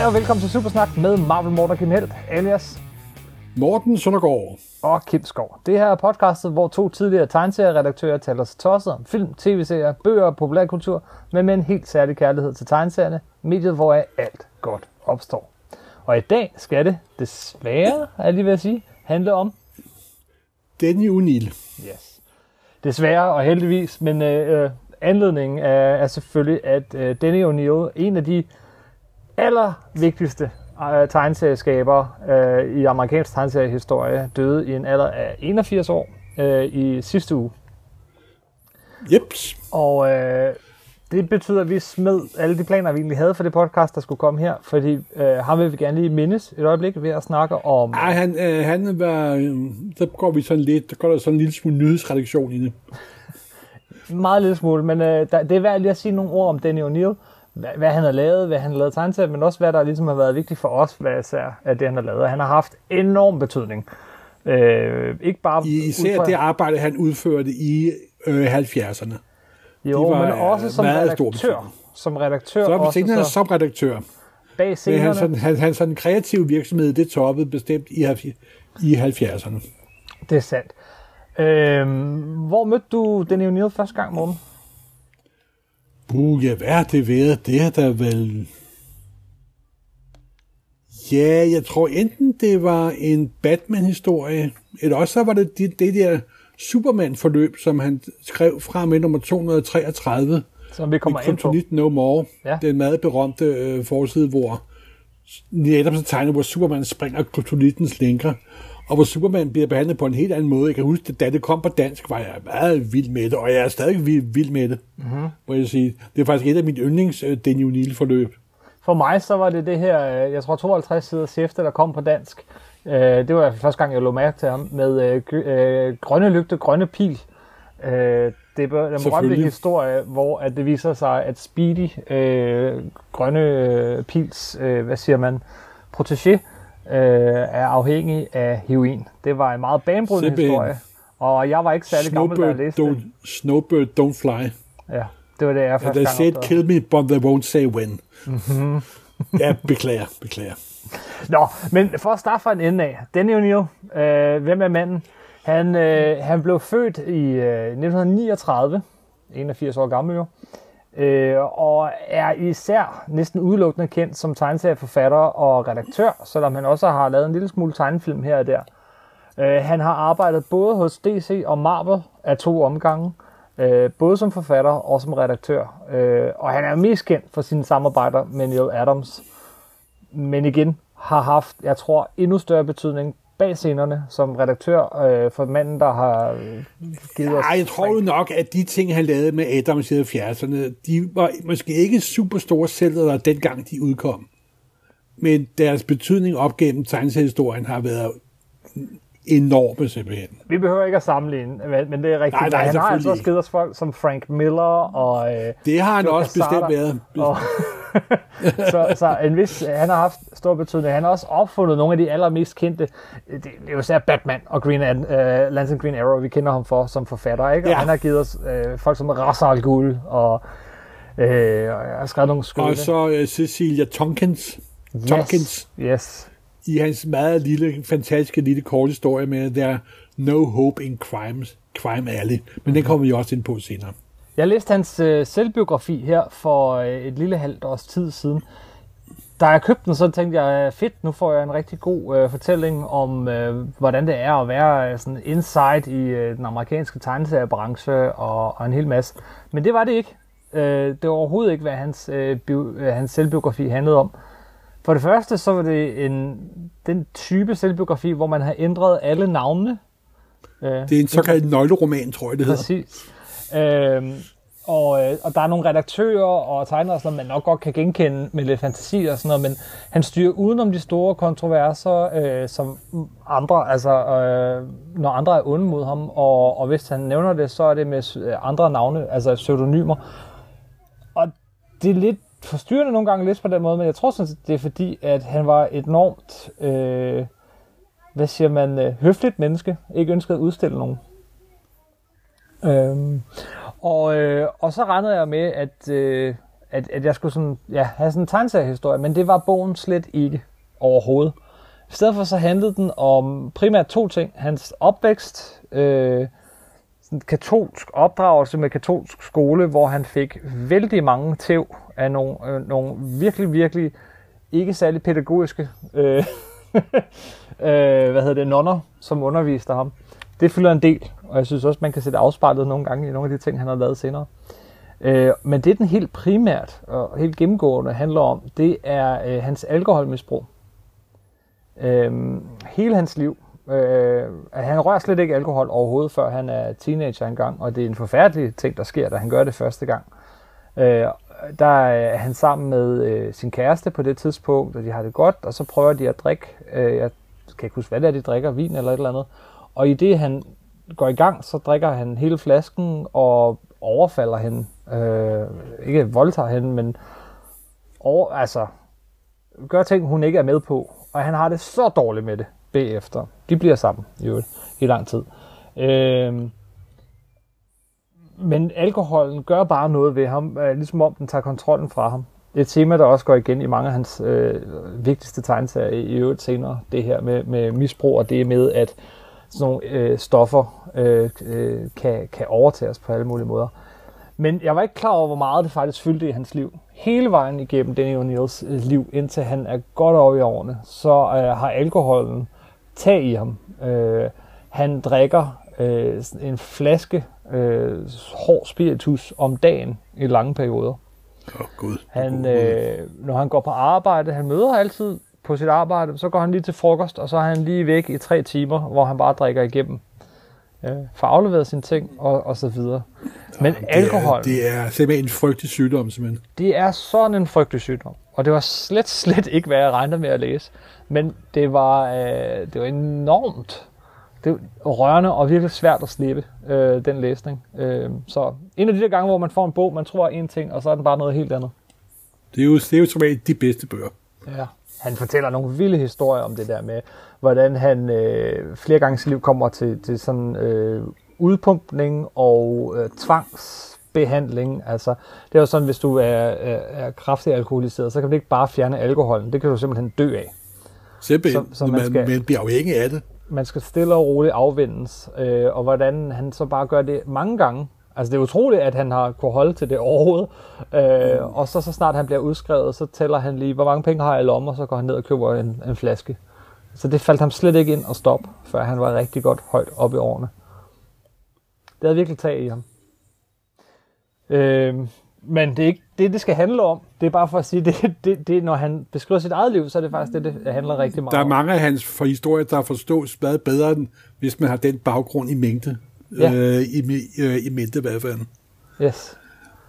Hej og velkommen til Supersnak med Marvel Morten Kennelt, alias Morten Søndergaard. og Kim Skov. Det her er podcastet, hvor to tidligere tegneserieredaktører taler sig tosset om film, tv-serier, bøger og populærkultur, men med en helt særlig kærlighed til tegneserierne, mediet, hvor alt godt opstår. Og i dag skal det, desværre, er jeg lige ved at sige, handle om Denny Unil. Yes. Desværre og heldigvis, men øh, øh, anledningen er, er selvfølgelig, at øh, Danny O'Neill, en af de allervigtigste øh, tegneserieskabere øh, i amerikansk tegneseriehistorie, døde i en alder af 81 år øh, i sidste uge. Jeps. Og øh, det betyder, at vi smed alle de planer, vi egentlig havde for det podcast, der skulle komme her, fordi øh, ham vil vi gerne lige mindes et øjeblik ved at snakke om... Ej, han, øh, han var... Øh, der går vi sådan lidt... Der går der sådan en lille smule nyhedsredaktion i det. Meget lille smule, men øh, der, det er værd lige at sige nogle ord om Danny O'Neill. Hvad, hvad han har lavet, hvad han har lavet tegneserier, men også hvad der ligesom har været vigtigt for os, hvad især af det, han har lavet. Han har haft enorm betydning. Øh, ikke bare I, især fra- det arbejde, han udførte i øh, 70'erne. jo, var, men øh, også som redaktør. Som redaktør, Så også senere så som redaktør. bag Men scenerne. han, sådan, han, han sådan en kreativ virksomhed, det toppede bestemt i, i 70'erne. Det er sandt. Øh, hvor mødte du Danny O'Neill første gang, Morten? Uh, ja, hvad har det været? Det har der vel... Ja, jeg tror enten det var en Batman-historie, eller også så var det det, det der Superman-forløb, som han skrev fra med nummer 233, Som vi kommer ind på. No More. Ja. Den meget berømte øh, forside, hvor netop så tegner, hvor Superman springer kryptonitens lænker, og hvor Superman bliver behandlet på en helt anden måde. Jeg kan huske, at da det kom på dansk, var jeg meget vild med det, og jeg er stadig vild, vild med det, mm-hmm. må jeg sige. Det er faktisk et af mine yndlings øh, Danny O'Neill-forløb. For mig så var det det her, øh, jeg tror 52 sider hæfte, der kom på dansk. Øh, Det var første gang, jeg lå mærke til ham, med øh, grønne lygte, grønne pil. Øh, Det er den berømte historie, hvor at det viser sig, at Speedy, øh, grønne øh, pils, øh, hvad siger man, protégé, øh, er afhængig af heroin. Det var en meget banebrydende historie. Og jeg var ikke særlig gammel, da jeg Snowbird læste don't, Snowbird don't fly. Ja, det var det, jeg And første they gang said, kill me, but they won't say when. Mhm. ja, beklager, beklager. Nå, men for at starte fra en ende af. Danny O'Neill, øh, hvem er manden? Han, øh, han blev født i øh, 1939, 81 år gammel jo, øh, Øh, og er især næsten udelukkende kendt som tegneserieforfatter og redaktør, selvom han også har lavet en lille smule tegnefilm her og der. Øh, han har arbejdet både hos DC og Marvel af to omgange, øh, både som forfatter og som redaktør. Øh, og han er mest kendt for sine samarbejder med Neil Adams, men igen har haft, jeg tror, endnu større betydning bag scenerne som redaktør øh, for manden, der har øh, givet os... Ej, jeg tror jo nok, at de ting, han lavede med Adams i 70'erne, de var måske ikke super store selv, dengang de udkom. Men deres betydning op gennem tegneseriehistorien har været enorme simpelthen. Vi behøver ikke at sammenligne, men- men det er rigtigt. Nej, nej, han har altså også givet os folk som Frank Miller og... Øh, Det har han Joe også bestemt Quesada. været. og så, så en vis, han har haft stor betydning. Han har også opfundet nogle af de allermest kendte. Det, det er jo især Batman og Green, øh, Lantern Green Arrow, vi kender ham for som forfatter. Ikke? Og Ja. han har givet os øh, folk som Ra's al Ghul og, øh, og jeg har skrevet nogle skønne. Og så uh, Cecilia Tompkins, Tompkins Yes. I hans meget lille, fantastiske lille kort historie med der No Hope in Crimes, Crime Alley. Men den kommer vi også ind på senere. Jeg læste hans øh, selvbiografi her for øh, et lille halvt års tid siden. Da jeg købte den, så tænkte jeg, fedt, nu får jeg en rigtig god øh, fortælling om, øh, hvordan det er at være øh, sådan inside i øh, den amerikanske tegneseriebranche og, og en hel masse. Men det var det ikke. Øh, det var overhovedet ikke, hvad hans, øh, bio, øh, hans selvbiografi handlede om. For det første, så var det en, den type selvbiografi, hvor man har ændret alle navnene. Øh, Det er en såkaldt nøgleroman, tror jeg, det hedder. Præcis. Øhm, og, øh, og der er nogle redaktører og tegnere, og sådan noget, man nok godt kan genkende med lidt fantasi og sådan noget, men han styrer udenom de store kontroverser, øh, som andre, altså øh, når andre er onde mod ham, og, og hvis han nævner det, så er det med øh, andre navne, altså pseudonymer. Og det er lidt forstyrrende nogle gange lidt på den måde, men jeg tror sådan, set, det er fordi, at han var et enormt, øh, hvad siger man, øh, høfligt menneske, ikke ønskede at udstille nogen. Øhm, og, øh, og så regnede jeg med, at, øh, at, at jeg skulle sådan, ja, have sådan en tegneseriehistorie, men det var bogen slet ikke overhovedet. I stedet for så handlede den om primært to ting. Hans opvækst, øh, sådan katolsk opdragelse med katolsk skole, hvor han fik vældig mange tæv af nogle, øh, nogle virkelig, virkelig ikke særlig pædagogiske øh, øh, hvad hedder det, nonner, som underviste ham. Det fylder en del, og jeg synes også, man kan se det afspejlet nogle gange i nogle af de ting, han har lavet senere. Øh, men det, den helt primært og helt gennemgående handler om, det er øh, hans alkoholmisbrug. Øh, hele hans liv. Øh, han rører slet ikke alkohol overhovedet, før han er teenager engang, og det er en forfærdelig ting, der sker, da han gør det første gang. Øh, der er han sammen med øh, sin kæreste på det tidspunkt, og de har det godt, og så prøver de at drikke, øh, jeg kan ikke huske, hvad det er, de drikker, vin eller et eller andet. Og i det, han går i gang, så drikker han hele flasken og overfalder hende. Øh, ikke voldtager hende, men over, altså, gør ting, hun ikke er med på. Og han har det så dårligt med det bagefter. De bliver sammen i i lang tid. Øh, men alkoholen gør bare noget ved ham, øh, ligesom om den tager kontrollen fra ham. Det er et tema, der også går igen i mange af hans øh, vigtigste tegneserier i øvrigt senere. Det her med, med misbrug og det med, at sådan nogle øh, stoffer øh, øh, kan, kan os på alle mulige måder. Men jeg var ikke klar over, hvor meget det faktisk fyldte i hans liv. Hele vejen igennem Danny O'Neills øh, liv, indtil han er godt over i årene, så øh, har alkoholen tag i ham. Øh, han drikker øh, en flaske øh, hård spiritus om dagen i lange perioder. Åh, oh, Gud. Han, øh, når han går på arbejde, han møder altid på sit arbejde, så går han lige til frokost, og så er han lige væk i tre timer, hvor han bare drikker igennem. Øh, får afleveret sine ting, og, og så videre. Men det alkohol, Er, det er simpelthen en frygtelig sygdom, simpelthen. det er sådan en frygtelig sygdom. Og det var slet, slet ikke, hvad jeg regnede med at læse. Men det var, øh, det var enormt det var rørende og virkelig svært at slippe, øh, den læsning. Øh, så en af de der gange, hvor man får en bog, man tror er en ting, og så er den bare noget helt andet. Det er jo, det er jo som regel de bedste bøger. Ja. Han fortæller nogle vilde historier om det der med, hvordan han øh, flere gange i sit liv kommer til, til sådan øh, udpumpning og øh, tvangsbehandling. Altså, det er jo sådan, hvis du er, er, er kraftig alkoholiseret, så kan du ikke bare fjerne alkoholen. Det kan du simpelthen dø af. Simpelthen. Så så man man, skal- man bliver afhængig af det. Man skal stille og roligt afvendes, øh, og hvordan han så bare gør det mange gange. Altså det er utroligt, at han har kunne holde til det overhovedet. Øh, og så, så snart han bliver udskrevet, så tæller han lige, hvor mange penge har jeg i lommen, og så går han ned og køber en, en flaske. Så det faldt ham slet ikke ind at stoppe, før han var rigtig godt højt oppe i årene. Det havde virkelig tag i ham. Øh, men det er ikke det, det skal handle om. Det er bare for at sige, det, det, det, når han beskriver sit eget liv, så er det faktisk det, det handler rigtig meget Der er om. mange af hans for historier, der forstås meget bedre, end hvis man har den baggrund i mængde. Ja. Øh, i, øh, I mente i hvert fald. Yes.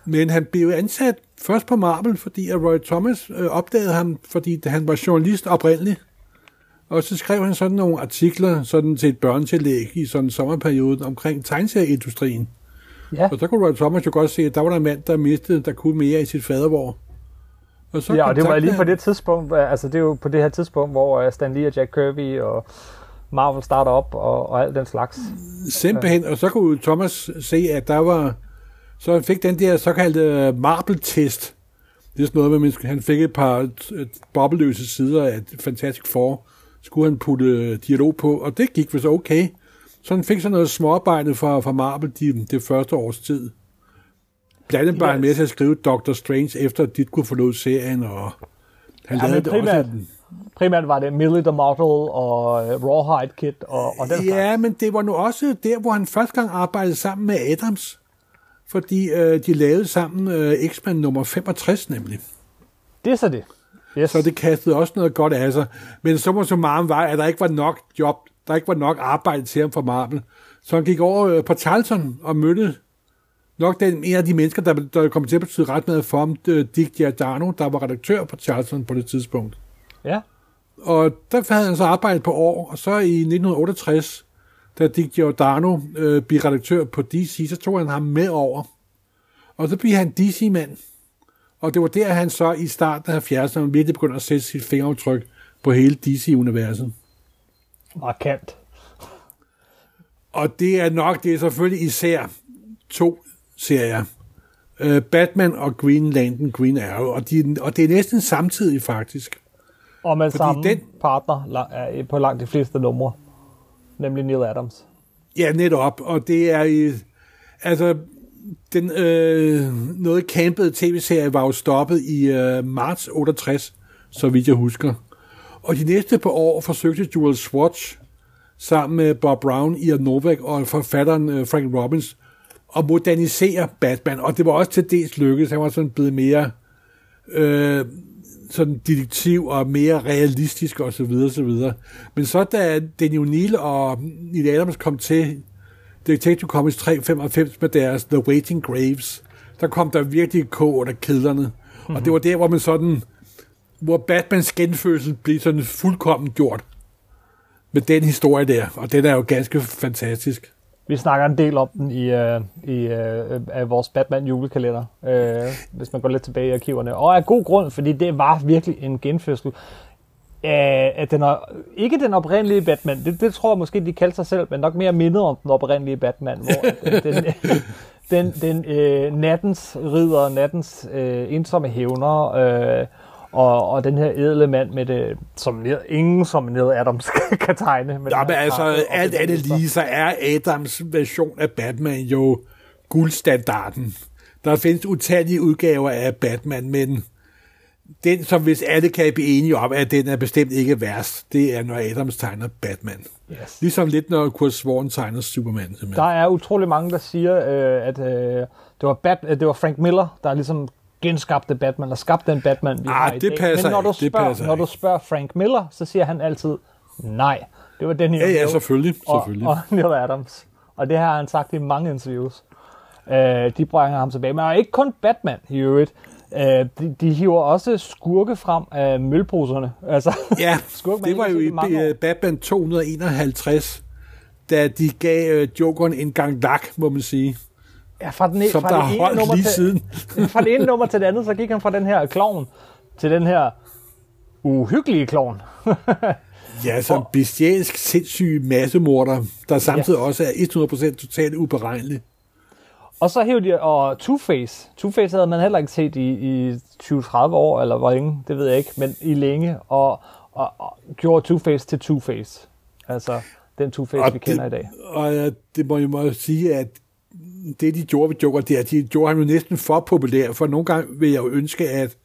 Men han blev ansat først på Marvel, fordi at Roy Thomas øh, opdagede ham, fordi han var journalist oprindeligt. Og så skrev han sådan nogle artikler sådan til et børnetillæg i sådan en sommerperiode omkring tegneserieindustrien. Ja. Og så kunne Roy Thomas jo godt se, at der var der en mand, der mistede, der kunne mere i sit fadervor. Og så Ja, og det var lige på det tidspunkt, altså det er jo på det her tidspunkt, hvor øh, Stan Lee og Jack Kirby og Marvel starter op og, og alt den slags. Simpelthen, og så kunne Thomas se, at der var... Så han fik den der såkaldte marble-test. Det er sådan noget med, at han fik et par øh, bobbeløse sider af Fantastic Four. Skulle han putte øh, dialog på, og det gik vist okay. Så han fik sådan noget småarbejde fra, fra Marvel de, det første års tid. Blandt andet var han med til at skrive Doctor Strange, efter at dit kunne forlod serien, og han Ja, lavede primært, også... primært var det Millie the Model og uh, Rawhide Kid og, og den slags. Ja, men det var nu også der, hvor han første gang arbejdede sammen med Adams. Fordi øh, de lavede sammen øh, X-Men nummer 65 nemlig. Det er så det. Yes. Så det kastede også noget godt af sig. Men så må så meget var, at der ikke var nok job, der ikke var nok arbejde til ham for Marvel. Så han gik over øh, på Charlton og mødte nok den, en af de mennesker, der, der kom til at betyde ret meget for ham, øh, Dick Giordano, der var redaktør på Charlton på det tidspunkt. Ja. Og der havde han så arbejdet på år, og så i 1968, da Dick Giordano øh, blev redaktør på DC, så tog han ham med over. Og så blev han DC-mand. Og det var der, han så i starten af 70'erne virkelig begyndte at sætte sit fingeraftryk på hele DC-universet. Markant. Og det er nok, det er selvfølgelig især to serier. Øh, Batman og Green Lantern, Green Arrow, og, de, og det er næsten samtidig faktisk. Og med Fordi samme den- partner er på langt de fleste numre. Nemlig Neil Adams. Ja, netop, og det er i, altså, den øh, noget campede tv-serie var jo stoppet i øh, marts 68, så vidt jeg husker. Og de næste par år forsøgte Joel Swatch sammen med Bob Brown, Ian Novak og forfatteren øh, Frank Robbins at modernisere Batman, og det var også til dels lykkedes. Han var sådan blevet mere øh, sådan detektiv og mere realistisk og så videre, så videre. Men så da Daniel Neal og Neil Adams kom til Detective Comics 395 med deres The Waiting Graves, der kom der virkelig kog under kedlerne. Mm-hmm. Og det var der, hvor man sådan, hvor Batmans genfødsel blev sådan fuldkommen gjort med den historie der, og den er jo ganske fantastisk. Vi snakker en del om den i, øh, i øh, af vores Batman julekalender, øh, hvis man går lidt tilbage i arkiverne. Og af god grund, fordi det var virkelig en genfødsel. af at den er, ikke den oprindelige Batman, det, det tror jeg måske, de kaldte sig selv, men nok mere mindet om den oprindelige Batman, hvor øh, den, den, den øh, nattens ridder, nattens øh, ensomme hævner, øh, og, og den her edle mand med det, som ingen som Neil Adams kan tegne. Med Ja, men altså, alt andet lige, så er Adams version af Batman jo guldstandarden. Der findes utallige udgaver af Batman, men den, som hvis alle kan blive enige om, at den er bestemt ikke værst, det er, når Adams tegner Batman. Yes. Ligesom lidt, når Kurt Swan tegner Superman. Simpelthen. Der er utrolig mange, der siger, øh, at øh, det, var Bat, at det var Frank Miller, der ligesom genskabte Batman, og skabte den Batman, vi Ah, har i det dag. passer Men når du, det spørger, passer når du spørger Frank Miller, så siger han altid, nej, det var den her Ja, ja, selvfølgelig. selvfølgelig. og, og Neil Adams. Og det har han sagt i mange interviews. Øh, de bringer ham tilbage. Men ikke kun Batman i øvrigt. Øh, de, de hiver også skurke frem af mølposerne. Altså, Ja, skurke, det var jo i år. Batman 251, da de gav øh, Jokeren en gang lak, må man sige. Ja, fra, den, Som fra der det ene nummer lige til, siden. fra det ene nummer til det andet, så gik han fra den her klovn til den her uhyggelige klovn. Ja, som bestialsk, sindssyg massemorder, der samtidig Ja. også er 100% totalt uberegnelig. Og så hævde de, og Two-Face. Two-Face havde man heller ikke set i, i 20-30 år, eller hvor længe, det ved jeg ikke, men i længe, og, og, og gjorde Two-Face til Two-Face. Altså, den Two-Face, vi kender i dag. Og det må jeg må sige, at det, de gjorde ved Joker, det er, de gjorde ham jo næsten for populær, for nogle gange vil jeg jo ønske, at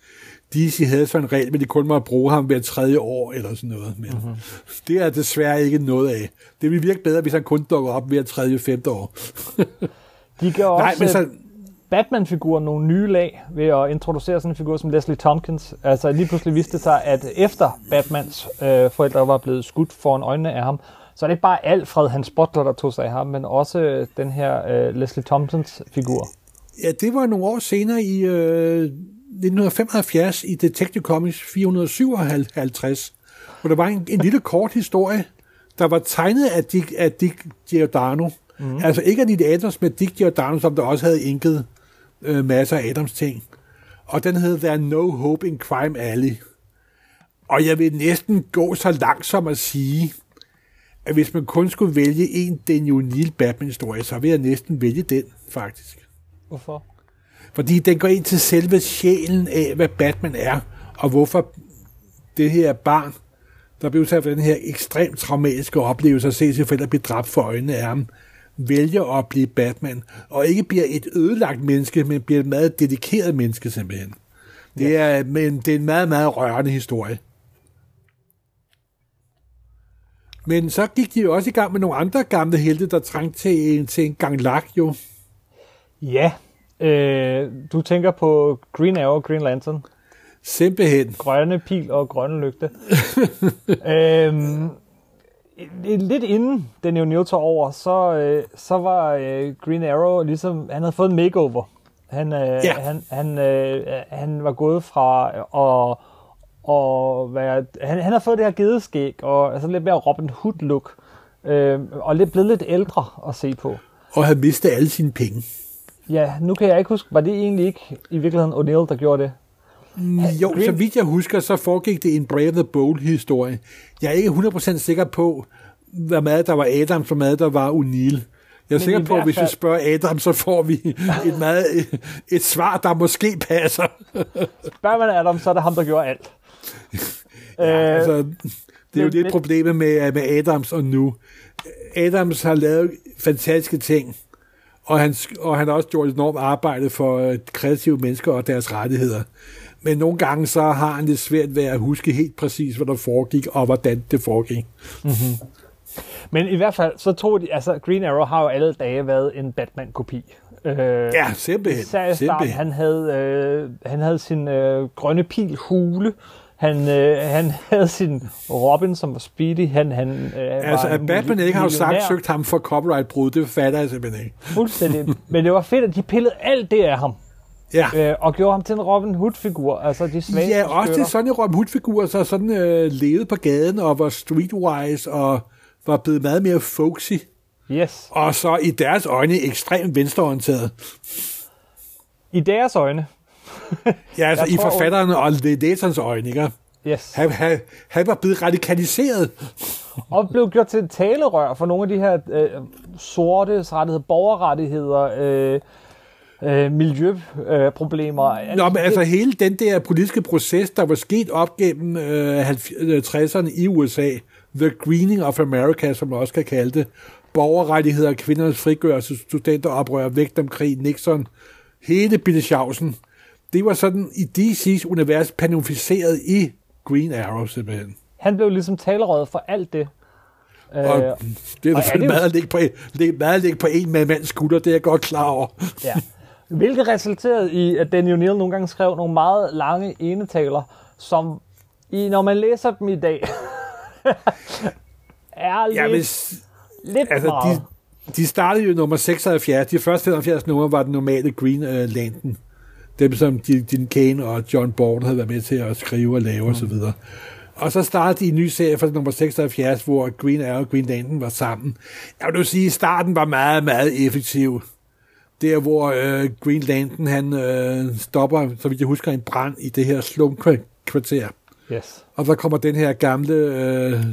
DC havde sådan en regel, men de kun må bruge ham hver tredje år, eller sådan noget. Men Mhm. mm-hmm. det er desværre ikke noget af. Det ville virke bedre, hvis han kun dukker op hver tredje, femte år. De gav Nej, også men så, så... Batman-figuren nogle nye lag ved at introducere sådan en figur som Leslie Tompkins. Altså lige pludselig viste det sig, at efter Batmans øh, forældre var blevet skudt foran øjnene af ham, så er det ikke bare Alfred, hans butler, der tog sig af ham, men også øh, den her øh, Leslie Tompkins figur. ja, det var nogle år senere i øh, 1975 i Detective Comics 457, hvor der var en, en lille kort historie, der var tegnet af Dick, af Dick Giordano. Mm. Altså ikke af Nick Adams, men Dick Giordano, som der også havde inket øh, masser af Adams ting. Og den hed There No Hope in Crime Alley. Og jeg vil næsten gå så langt som at sige, at hvis man kun skulle vælge en Daniel Neal Batman-historie, så vil jeg næsten vælge den, faktisk. Hvorfor? Fordi den går ind til selve sjælen af, hvad Batman er, og hvorfor det her barn, der blev udsat for den her ekstremt traumatiske oplevelse at se sine forældre blive dræbt for øjnene af ham, vælger at blive Batman, og ikke bliver et ødelagt menneske, men bliver et meget dedikeret menneske simpelthen. Det er, men det er en meget, meget rørende historie. Men så gik de jo også i gang med nogle andre gamle helte, der trængte til en, til en gang lak jo. Ja, øh, du tænker på Green Arrow og Green Lantern. Simpelthen. grønne pil og grønne lygte. øhm, lidt inden den jo tog over, så, øh, så var øh, Green Arrow ligesom, han havde fået en makeover. Han, øh, Ja. han, han, øh, han var gået fra at og være, han, han har fået det her gedeskæg, og altså lidt mere Robin Hood look, øh, og lidt, blevet lidt ældre at se på. Og havde mistet alle sine penge. Ja, nu kan jeg ikke huske, var det egentlig ikke i virkeligheden O'Neill, der gjorde det? Jo, Green- så vidt jeg husker, så foregik det en Brave the Bold historie. Jeg er ikke 100% sikker på, hvad meget der var Adams, hvor meget der var O'Neill. Jeg er sikker på, at hvis vi spørger Adam, så får vi et, meget, et svar, der måske passer. Spørger man Adam, så er det ham, der gjorde alt. ja, øh, altså, det er jo lidt problemet med, med Adams og nu. Adams har lavet fantastiske ting, og han, og han har også gjort et enormt arbejde for øh, kreative mennesker og deres rettigheder. Men nogle gange så har han det svært ved at huske helt præcis, hvad der foregik, og hvordan det foregik. Mm-hmm. Men i hvert fald, så tror de, altså Green Arrow har jo alle dage været en Batman-kopi. Øh, ja, simpelthen. Især i starten, han havde, øh, han havde sin øh, grønne pil hule, han, øh, han havde sin Robin, som var speedy. Han, han, øh, altså, at Batman ikke har sagt søgt ham for copyright-brud, det fatter jeg simpelthen ikke. Fuldstændig. Men det var fedt, at de pillede alt det af ham. Ja. Øh, og gjorde ham til en Robin Hood-figur. Altså de svage Ja, også til sådan en Robin Hood-figur, så sådan øh, levede på gaden og var streetwise og var blevet meget mere folksy. Yes. Og så i deres øjne ekstremt venstreorienteret. I deres øjne? Ja, altså jeg i forfatterne og læserens øjne, ikke? Yes. Han, han, han var blevet radikaliseret. og blev gjort til talerør for nogle af de her øh, sorte rettigheder, borgerrettigheder, øh, øh, miljøproblemer. Øh, Nå, men altså hele den der politiske proces, der var sket op gennem øh, 60'erne i USA, The Greening of America, som man også kan kalde det, borgerrettigheder, kvindernes frigørelse, studenteroprør, vægt om krig, Nixon, hele Billeshausen, det var sådan i DC's univers panificeret i Green Arrow simpelthen. Han blev ligesom talerød for alt det. Og øh, det er selvfølgelig meget, at ligge på, meget ligge på en med mands skulder, det er jeg godt klar over. ja. Hvilket resulterede i, at Daniel Neal nogle gange skrev nogle meget lange enetaler, som i, når man læser dem i dag, er lidt, ja, hvis, lidt altså, meget. De, de startede jo nummer 76. De første 75 numre var den normale Green uh, Lantern. Dem, som Jim Kane og John Borden havde været med til at skrive og lave mm. osv. Og, og så startede de en ny serie fra nummer 76, hvor Green Arrow og Green Lantern var sammen. Jeg vil sige, at starten var meget, meget effektiv. Der, hvor øh, Green Lantern, han øh, stopper, så vidt jeg husker, en brand i det her slumkvarter. Yes. Og så kommer den her gamle øh,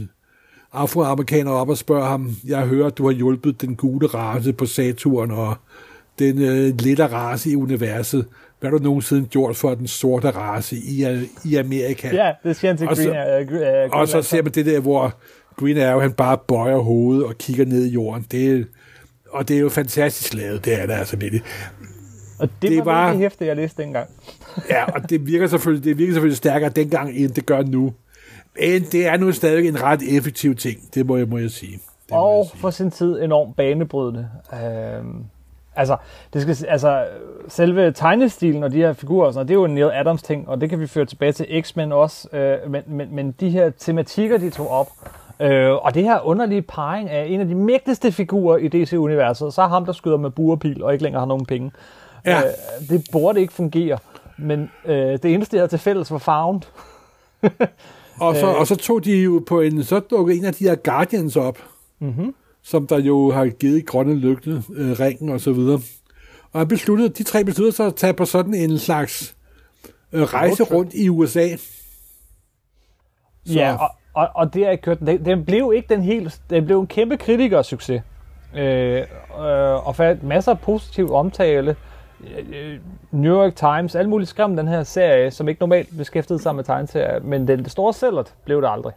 afroamerikaner op og spørger ham, jeg hører, at du har hjulpet den gule race på Saturn og den øh, lille race i universet. Hvad har du nogensinde gjort for den sorte race i, i Amerika? Ja, det siger han til og Green, så, uh, Green Og så ser man det der, hvor Green Arrow, han bare bøjer hovedet og kigger ned i jorden. Det, og det er jo fantastisk lavet, det er det altså virkelig. Og det, det var, var det hæfte, jeg læste dengang. ja, og det virker selvfølgelig, det virker selvfølgelig stærkere dengang, end det gør nu. Men det er nu stadig en ret effektiv ting, det må jeg, må jeg sige. Det og jeg sige. for sin tid enormt banebrydende. Øhm, altså, det skal, altså, selve tegnestilen og de her figurer, sådan, det er jo en Neil Adams ting, og det kan vi føre tilbage til X-Men også, øh, men, men, men de her tematikker, de tog op, øh, og det her underlige parring af en af de mægtigste figurer i DC-universet, så er ham, der skyder med burpil og ikke længere har nogen penge. Ja. Øh, det burde ikke fungere, men øh, det eneste, jeg havde til fælles, var farven. og, så, øh. og så tog de jo på en, så dukkede en af de her Guardians op, mm-hmm. Som der jo har givet grønne lygte, øh, ringen og så videre. Og han besluttede, de tre besluttede sig at tage på sådan en slags øh, rejse rundt i USA. Så. Ja, og, og, og det er kørt, den, den blev ikke den helt, den blev en kæmpe kritikersucces. Øh, øh, og fandt masser af positiv omtale. Øh, New York Times, alle mulige skrev den her serie, som ikke normalt beskæftigede sig med tegneserier, men den store sælgert blev det aldrig.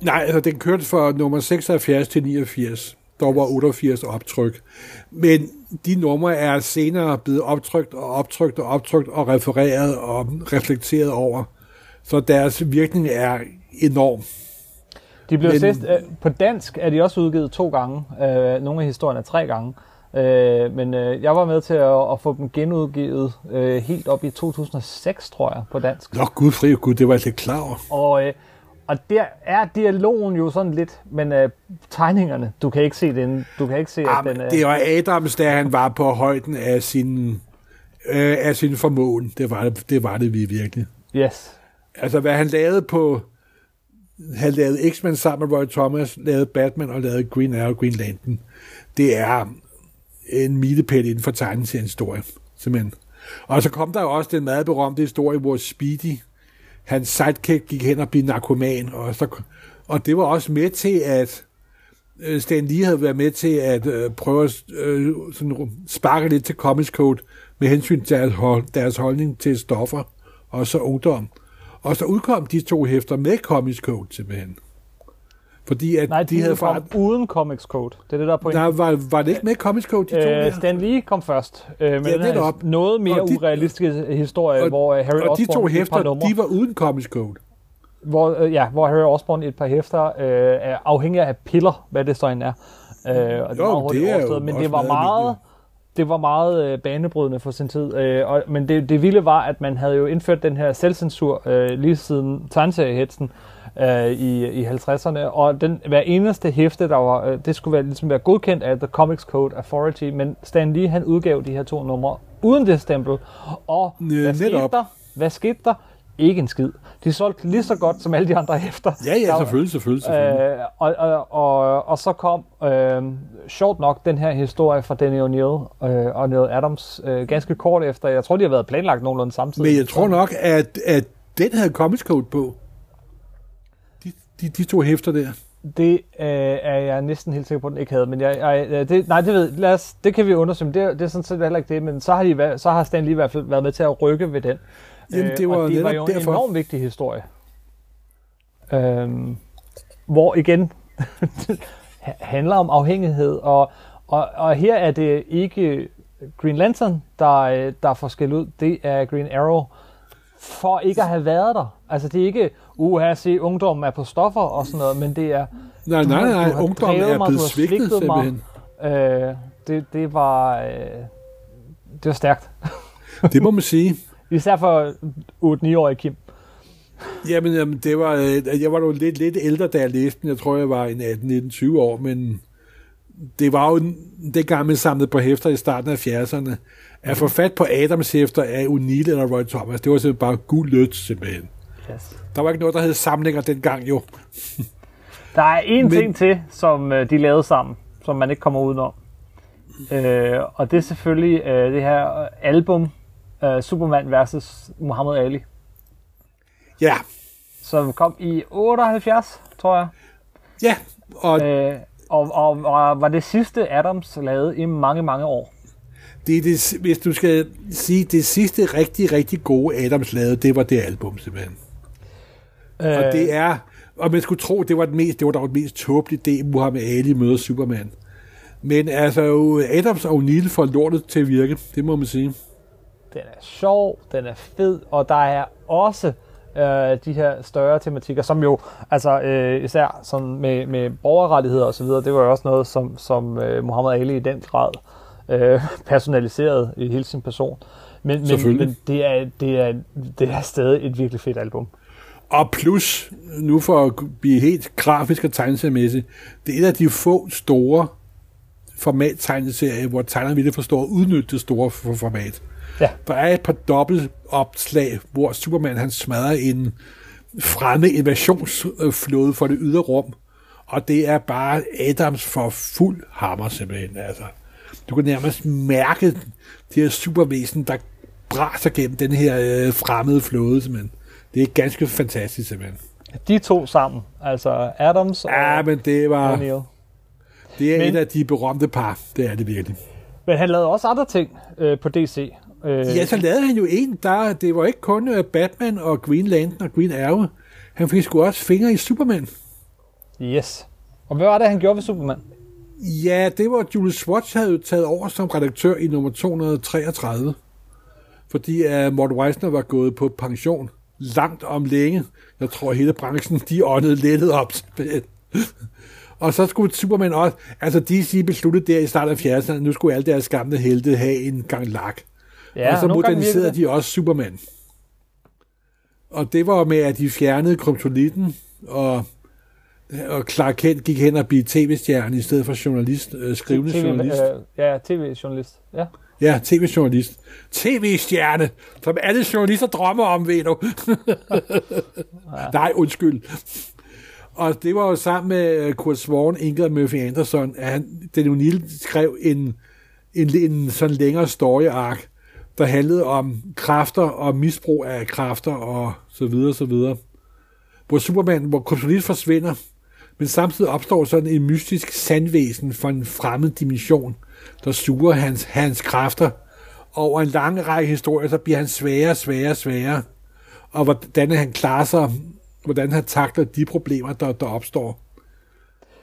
Nej, altså den kørte fra nummer 76 til 89. Der var 88 optryk. Men de numre er senere blevet optrykt og optrykt og optrykt og refereret og reflekteret over. Så deres virkning er enorm. De blev Men, sidst, øh, på dansk er de også udgivet to gange. Øh, nogle af historierne er tre gange. Øh, men øh, jeg var med til at, at få dem genudgivet øh, helt op i 2006, tror jeg, på dansk. Nå, gud fri gud, det var jeg ikke klar over. Og, øh, og der er dialogen jo sådan lidt, men øh, tegningerne, du kan ikke se den. Du kan ikke se, at den, øh, det var Adams, da han var på højden af sin, øh, af sin formåen. Det var det, det var det vi virkelig. Yes. Altså, hvad han lavede på... Han lavede X-Men sammen med Roy Thomas, lavede Batman og lavede Green Arrow Green Lantern. Det er en milepæl inden for tegneseriens historie, simpelthen. Og så kom der jo også den meget berømte historie, hvor Speedy, hans sidekick, gik hen og blev narkoman, og, så, og det var også med til at øh, Stan Lee havde været med til at øh, prøve at øh, sådan, sparke lidt til Comics Code med hensyn til deres, hold, deres holdning til stoffer og så ungdom. Og så udkom de to hæfter med Comics Code simpelthen. Fordi at Nej, de, de havde kom fra... uden Comics Code. Det er det, der er pointen. Der var, var det ikke med Comics Code, de to Øh? Stan Lee kom først, øh, med Ja, den her netop. noget mere Og de- urealistiske historie, og- hvor øh, Harry Og de Osborn to hæfter, de var uden Comics Code. hvor, øh, ja, hvor Harry Osborn et par hæfter øh, er afhængig af piller, hvad det så end er. Øh, og det Jo, var det er overstået, men det var meget det var meget øh, banebrydende for sin tid. Øh, og, men det, det vilde var, at man havde jo indført den her selvcensur øh, lige siden tegneseriehetsen øh, i, i 50'erne, og den, hver eneste hæfte, der var, øh, det skulle være, ligesom være godkendt af The Comics Code Authority, men Stan Lee, han udgav de her to numre uden det stempel, og Øh, hvad skete netop. der? Hvad skete der? Ikke en skid. De solgte lige så godt som alle de andre hæfter. Ja, ja, Der- selvfølgelig, selvfølgelig, selvfølgelig. Øh, og, og, og, og så kom, øh, sjovt nok, den her historie fra Danny O'Neill øh, og Neil Adams øh, ganske kort efter. Jeg tror, de har været planlagt nogenlunde samtidig. Men jeg tror nok, at, at den havde Comics Code på. De, de, to hæfter der. Det øh, er jeg næsten helt sikker på, at den ikke havde. Men jeg, jeg, øh, det, nej, det, ved, lad os, det kan vi undersøge. Det, det er sådan set heller ikke det. Men så har, de, så har Stan Lee i hvert fald været med til at rykke ved den. Jamen, det var og det var jo en derfor. enormt vigtig historie. Øhm, hvor igen handler om afhængighed, og, og, og her er det ikke Green Lantern, der, øh, der får skæld ud, det er Green Arrow, for ikke at have været der. Altså det er ikke, uha, se, ungdommen er på stoffer og sådan noget, men det er, Nej, nej, nej, har ungdommen er mig, blevet har svigtet svigtet mig. simpelthen. øh, det, det var, øh, det var stærkt. Det må man sige. Især for 8-9-årige Kim. Jamen, jamen det var, øh, jeg var jo lidt, lidt ældre, da jeg læste den. Jeg tror, jeg var en 18-19-20 år, men det var jo det gang, man samlede på hæfter i starten af 70'erne. At få fat på Adams hæfter af O'Neill eller Roy Thomas, det var simpelthen bare guld lødt, simpelthen. Yes. Der var ikke noget, der hed samlinger dengang jo. Der er én Men- ting til, som øh, de lavede sammen, som man ikke kommer udenom. Øh, og det er selvfølgelig øh, det her album, øh, Superman versus Muhammad Ali, Ja, som kom i 78, tror jeg. ja, og Øh, og, og, og var det sidste Adams lavede i mange, mange år. Det er det, hvis du skal sige, det sidste rigtig, rigtig gode Adams lavede, det var det album simpelthen. Øh, Og det er, og man skulle tro, det var det mest, det var dog det mest tåbelige det, Muhammad Ali møder Superman. Men altså, Adams og O'Neill får lortet til at virke, det må man sige. Den er sjov, den er fed, og der er også øh, de her større tematikker, som jo, altså øh, især sådan med, med borgerrettigheder og så videre, det var jo også noget, som, som øh, Muhammad Ali i den grad øh, personaliserede i hele sin person. Men, men, men det, er, det, er, det er stadig et virkelig fedt album. Og plus, nu for at blive helt grafisk og tegneseriemæssigt, det er et af de få store format-tegneserier, hvor tegnerne virkelig forstår at udnytte det store for- format. Ja. Der er et par dobbelt opslag, hvor Superman han smadrer en fremmed invasionsflåde for det ydre rum, og det er bare Adams for fuld hammer simpelthen. Altså. Du kan nærmest mærke det her supervæsen, der braser gennem den her øh, fremmede flåde simpelthen. Det er ganske fantastisk simpelthen. De to sammen, altså Adams og Ja, men det var O'Neill. det er Men- et af de berømte par. Det er det virkelig. Men han lavede også andre ting øh, på DC. Øh, Ja, så lavede han jo en, der, det var ikke kun øh, Batman og Green Lantern og Green Arrow. Han fik sgu også fingre i Superman. Yes. Og hvad var det, han gjorde ved Superman? Ja, det var Julius Swatch havde taget over som redaktør i nummer 233. Fordi uh, Mort Weisner var gået på pension langt om længe. Jeg tror, hele branchen, de åndede lettet op. og så skulle Superman også... Altså, DC besluttede der i starten af 70'erne, at nu skulle alle deres gamle helte have en gang lak. Ja, og så moderniserede de også Superman. Og det var med, at de fjernede kryptonitten, og, og Clark Kent gik hen og blev tv-stjerne i stedet for journalist, øh, skrivende TV, journalist. Øh, ja, tv-journalist. Ja. Ja, tv-journalist. TV-stjerne, som alle journalister drømmer om, ved du. ja. Nej, undskyld. Og det var jo sammen med øh, Kurt Swan, Inge og Murphy Anderson, at han, den O'Neill skrev en, en, en sådan længere story-ark, der handlede om kræfter og misbrug af kræfter og så videre, så videre. Hvor Superman, hvor kryptonit forsvinder, Men samtidig opstår sådan en mystisk sandvæsen fra en fremmed dimension, der suger hans, hans kræfter. Over en lang række historier, så bliver han sværere, sværere, sværere. Og hvordan han klarer sig, hvordan han takler de problemer, der, der opstår.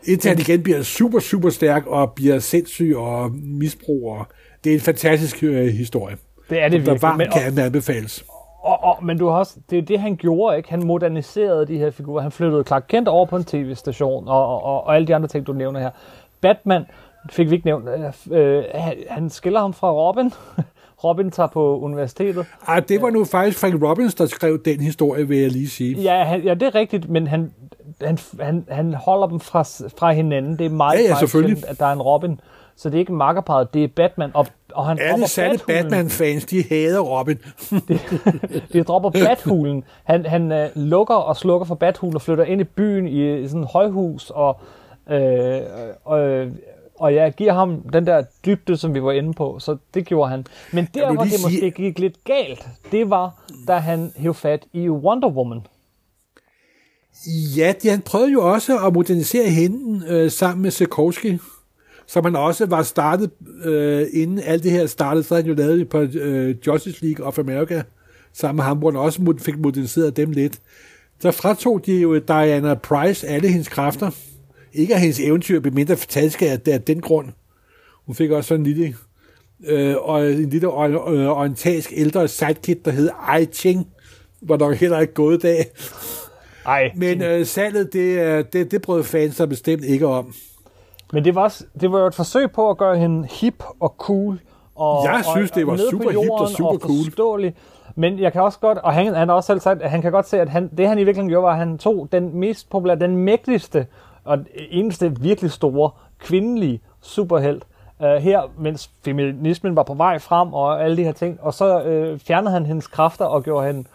Indtil han igen bliver super, super stærk og bliver sindssyg og misbruger. Det er en fantastisk øh, historie. Det er det Der virkelig. varmt Men, kan anbefales. Og, og, men du har også, det er det, han gjorde, ikke? Han moderniserede de her figurer. Han flyttede Clark Kent over på en tv-station, og, og, og, og alle de andre ting, du nævner her. Batman fik vi ikke nævnt. Øh, øh, han, skiller ham fra Robin. Robin tager på universitetet. Ej, det var nu faktisk Frank Robbins, der skrev den historie, vil jeg lige sige. Ja, han, ja det er rigtigt, men han, han, han, han holder dem fra, fra hinanden. Det er meget, Ja, ja, sjældent, at der er en Robin. Så det er ikke makkerparet, det er Batman. Og, og han Alle sande. Batman-fans, de hader Robin. De dropper Bathulen. Han, han øh, lukker og slukker for Bathulen og flytter ind i byen i, i sådan et højhus og, øh, og, og jeg giver ham den der dybde, som vi var inde på. Så det gjorde han. Men der, hvor det måske sige- gik lidt galt, det var, da han hævde fat i Wonder Woman. Ja, de, han prøvede jo også at modernisere hende øh, sammen med Sikowski, som han også var startet, øh, inden alt det her startede, så havde han jo lavet på øh, Justice League of America, sammen med ham, hvor han også mod, fik moderniseret dem lidt. Så fratog de jo Diana Price alle hendes kræfter. Ikke at hendes eventyr blev mindre fantastiske af, af den grund. Hun fik også sådan en lille, øh, og en lille øh, orientalsk ældre sidekick, der hed Ai Ching, var nok heller ikke gået i dag. Ej, Men øh, salget, det, det, det brød fans sig bestemt ikke om. Men det var, det var jo et forsøg på at gøre hende hip og cool. Og, Jeg synes, og, det var super hipt og super cool. forståelig. Men jeg kan også godt, og han, han har også selv sagt, at han kan godt se, at han, det han i virkeligheden gjorde, var, at han tog den mest populære, den mægtigste og eneste virkelig store kvindelige superhelt uh, her, mens feminismen var på vej frem og alle de her ting. Og så uh, fjernede han hendes kræfter og gjorde hende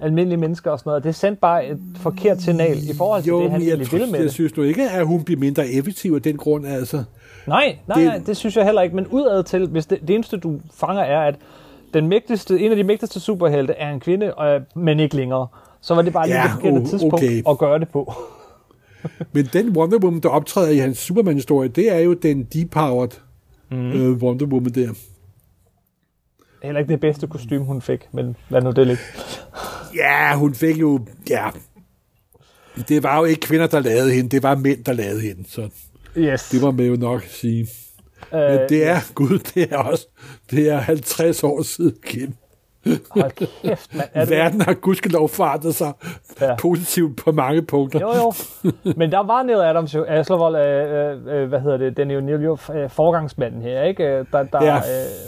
almindelige mennesker og sådan noget. Det sendte bare et forkert signal i forhold til Jo, det, han jeg, ville med jeg det. synes du ikke, at hun bliver mindre effektiv af den grund, altså. Nej, nej, Det- nej, det synes jeg heller ikke. Men udad til, hvis det, det eneste, du fanger, er, at den mægtigste, en af de mægtigste superhelte er en kvinde, øh, men ikke længere. Så var det bare lige Ja, det forkerte o- tidspunkt okay. at gøre det på. Men den Wonder Woman, der optræder i hans Superman-historie, det er jo den depowered mm. øh, Wonder Woman der. Heller ikke det bedste kostume, hun fik, men lad nu det ligge. Ja, hun fik jo... Ja, det var jo ikke kvinder, der lavede hende, det var mænd, der lavede hende. Så Yes. det må man jo nok sige. Men øh, det er, gud, det er også, det er 50 år siden, Kim. Hold kæft, mand. Er det, Verden har gudskelov forandret sig Ja. positivt på mange punkter. jo, jo. Men der var Neil Adams jo, Aslervold, øh, øh, hvad hedder det, den er jo Neil jo øh, forgangsmanden her, ikke? Øh, Der, der, Ja. øh,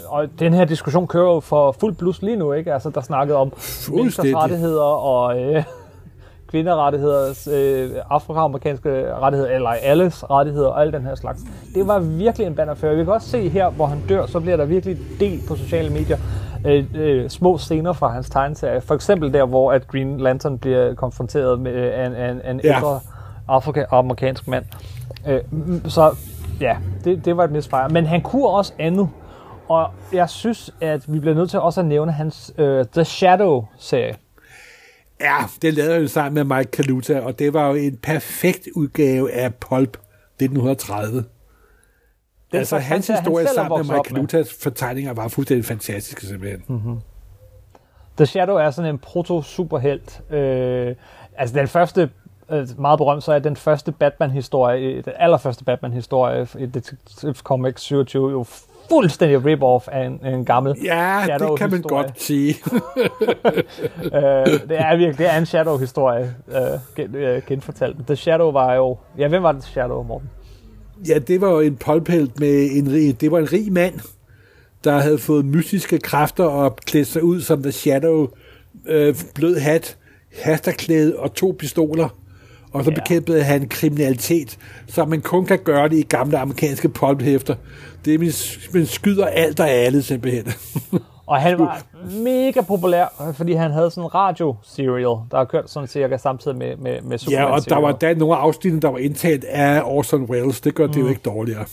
og den her diskussion kører jo for fuld blus lige nu, ikke? Altså, der snakkede om menneskers Fuldstændig. rettigheder og øh, kvinderettigheder, øh, afroamerikanske rettigheder, eller alles rettigheder og alt den her slags. Det var virkelig en bannerfører. Vi kan også se her, hvor han dør, så bliver der virkelig delt på sociale medier øh, øh, små scener fra hans tegneserie. For eksempel der, hvor at Green Lantern bliver konfronteret med øh, en, en, en Ja. ældre afroamerikansk mand. Øh, så ja, det, det var et misfejr. Men han kunne også andet. Og jeg synes, at vi bliver nødt til også at nævne hans øh, The Shadow-serie. Ja, det lavede han jo sammen med Mike Kaluta, og det var jo en perfekt udgave af Pulp 1930. Den altså, hans han historie er sammen med Mike. Kalutas fortegninger var fuldstændig fantastiske simpelthen. Mm. The Shadow er sådan en proto-superhelt. Øh, altså den første, øh, meget berømt, så er den første Batman-historie, den allerførste Batman-historie i Detective Comics 27 jo fuldstændig rip-off af en, en gammel Ja, det kan man godt sige. øh, det er virkelig det er en Shadow-historie, øh, gen, øh, genfortalt. The Shadow var jo... Ja, hvem var det Shadow, Morten? Ja, det var jo en pulphelt med en rig, det var en rig mand, der havde fået mystiske kræfter og klædt sig ud som The Shadow, øh, blød hat, hasterklæde og to pistoler. Og så Ja. bekæmpede han kriminalitet, så man kun kan gøre det i gamle amerikanske pulphæfter. Det er, man skyder alt og alle simpelthen. Og han var mega populær, fordi han havde sådan en radio-serial, der har kørt sådan cirka samtidig med, med, med ja, og der var der nogle af afsnitene, der var indtalt af Orson Welles. Det gør det jo ikke dårligere.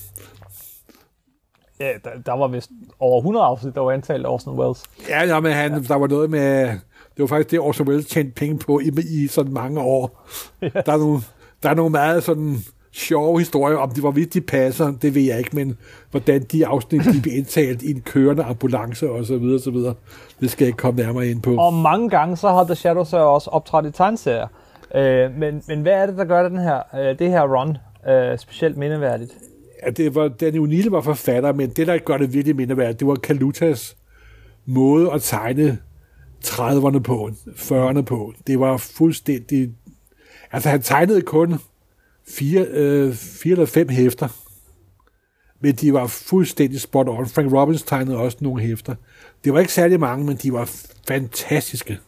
Ja, der, der var vist over 100 afsnit, der var antalt af Orson Welles. Ja, ja men han, ja. der var noget med... Det var faktisk det, Orson Welles tjente penge på i, i sådan mange år. Ja. Der, er nogle, der er nogle meget sådan sjove historier, om de hvorvidt de passer, det ved jeg ikke, men hvordan de afsnit de bliver indtalt i en kørende ambulance og så videre, så videre. Det skal jeg ikke komme nærmere ind på. Og mange gange så har The Shadow så også optrådt i tegneserier. Øh, men, men hvad er det, der gør den her, øh, det her run øh, specielt mindeværdigt? Ja, det var, Danny O'Neill var forfatter, men det, der gør det virkelig mindeværdigt, det var Kalutas måde at tegne 30'erne på, 40'erne på. Det var fuldstændig... Altså, han tegnede kun fire, øh, fire eller fem hæfter, men de var fuldstændig spot on. Frank Robbins tegnede også nogle hæfter. Det var ikke særlig mange, men de var fantastiske.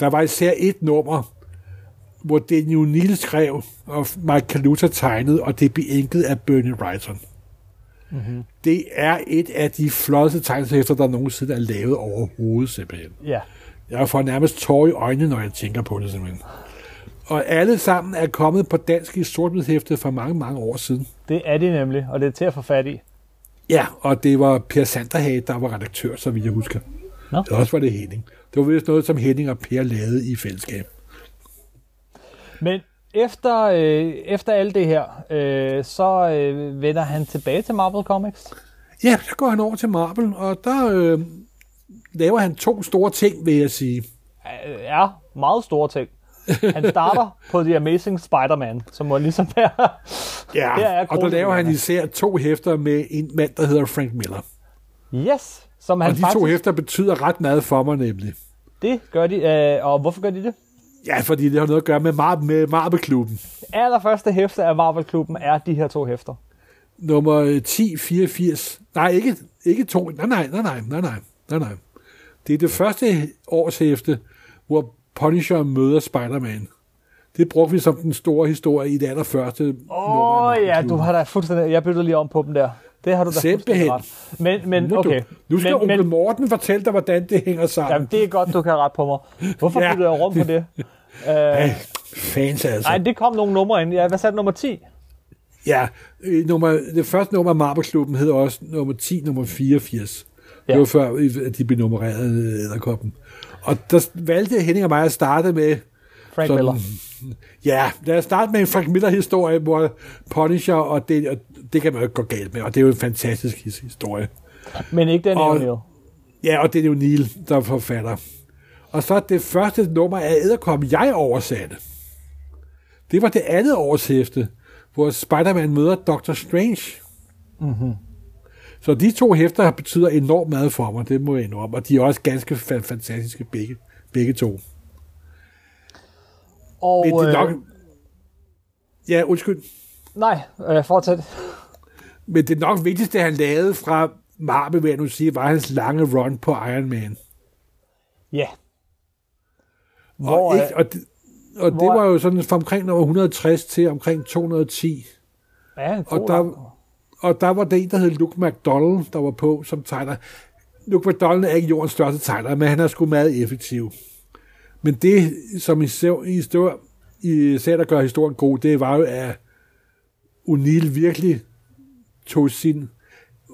Der var især et nummer, hvor Danny O'Neill skrev, og Mike Kaluta tegnede, og det blev enket af Bernie Wrightson. Mm-hmm. Det er et af de flotteste tegnesæfter, der nogensinde er lavet overhovedet, simpelthen. Ja. Jeg får nærmest tår i øjnene, når jeg tænker på det, simpelthen. Og alle sammen er kommet på dansk i sortbidshæftet for mange, mange år siden. Det er de nemlig, og det er til at få fat i. Ja, og det var Per Sanderhage, der var redaktør, så vidt jeg husker. Nå. Det også var det Henning. Det var vist noget, som Henning og Per lavede i fællesskab. Men efter, øh, efter alt det her, øh, så øh, vender han tilbage til Marvel Comics. Ja, så går han over til Marvel, og der øh, laver han to store ting, vil jeg sige. Ja, meget store ting. Han starter på The Amazing Spider-Man, som må ligesom være... Ja, er og der laver han især to hæfter med en mand, der hedder Frank Miller. Yes, som han Og de faktisk... to hæfter betyder ret meget for mig nemlig. Det gør de, øh, og hvorfor gør de det? Ja, fordi det har noget at gøre med, Mar- med Marvel-klubben. Allerførste hæfte af Marvel-klubben er de her to hæfter. Nummer 1084. Nej, ikke, ikke to. Nej, nej, nej, nej, nej, nej, nej, nej. Det er det første årshæfte, hvor Punisher møder Spider-Man. Det brugte vi som den store historie i det allerførste Åh oh, ja, du har da fuldstændig... Jeg byttede lige om på dem der. Det har du da Simpelthen. fuldstændig ret. Men, men okay. nu skal men, onkel men, Morten fortælle dig, hvordan det hænger sammen. jamen, det er godt, du kan rette på mig. Hvorfor Ja. byttede jeg rum på det? Ej, fans altså. Nej, det kom nogle numre ind. Ja, hvad sagde nummer 10? Ja, øh, nummer, det første nummer af Marvel-klubben hed også nummer 10, nummer 84. Ja. Det var før, at de blev nummereret øh, æderkoppen. Og der valgte Henning og mig at starte med Frank Sådan- Miller. Ja, lad os starte med en Frank Miller-historie, hvor Punisher, og det, og det kan man jo ikke gå galt med, og det er jo en fantastisk his- historie. Men ikke den Og- O'Neill. Ja, og det er jo Neil, der er forfatter. Og så det første nummer af Æderkop, jeg oversatte. Det var det andet års hæfte, hvor Spider-Man møder Doctor Strange. Mm-hmm. Så de to hæfter betyder enormt meget for mig, det må jeg indrømme. Og de er også ganske fa- fantastiske begge, begge to. Og, Men det er nok... øh, Ja, undskyld. nej, øh, fortsæt. Men det nok vigtigste, han lavede fra Marvel, vil jeg nu sige, var hans lange run på Iron Man. Ja. Og, Hvor, ikke, og, det, og det hvor- var jo sådan fra omkring nummer 160 til omkring 210. Ja, en Og der, og der var det en, der hed Luke McDonald, der var på som tegner. Luke McDonald er ikke jordens største tegner, men han er sgu meget effektiv. Men det, som i, så- i, især der gør historien god, det var jo, at O'Neill virkelig tog sin...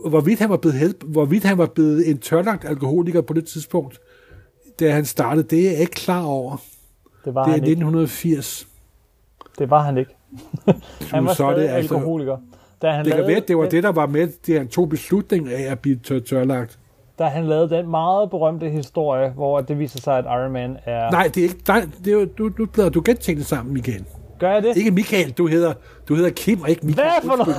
Hvorvidt han var blevet, help, hvorvidt han var blevet en tørlagt alkoholiker på det tidspunkt, da han startede, det er jeg ikke klar over. det var Det er han ikke. 1980. Det var han ikke. han var så stadig det altså- alkoholiker. Da han, Det kan være, det var det, der var med, det han tog beslutningen af at blive tør- tørlagt. da han lavede den meget berømte historie, hvor det viser sig, at Iron Man er... Nej, det er ikke nej, det er, du, du, du, du kan tænke det sammen, Michael. Gør jeg det? Ikke Michael, du hedder, du hedder Kim og ikke Michael. Hvad for noget?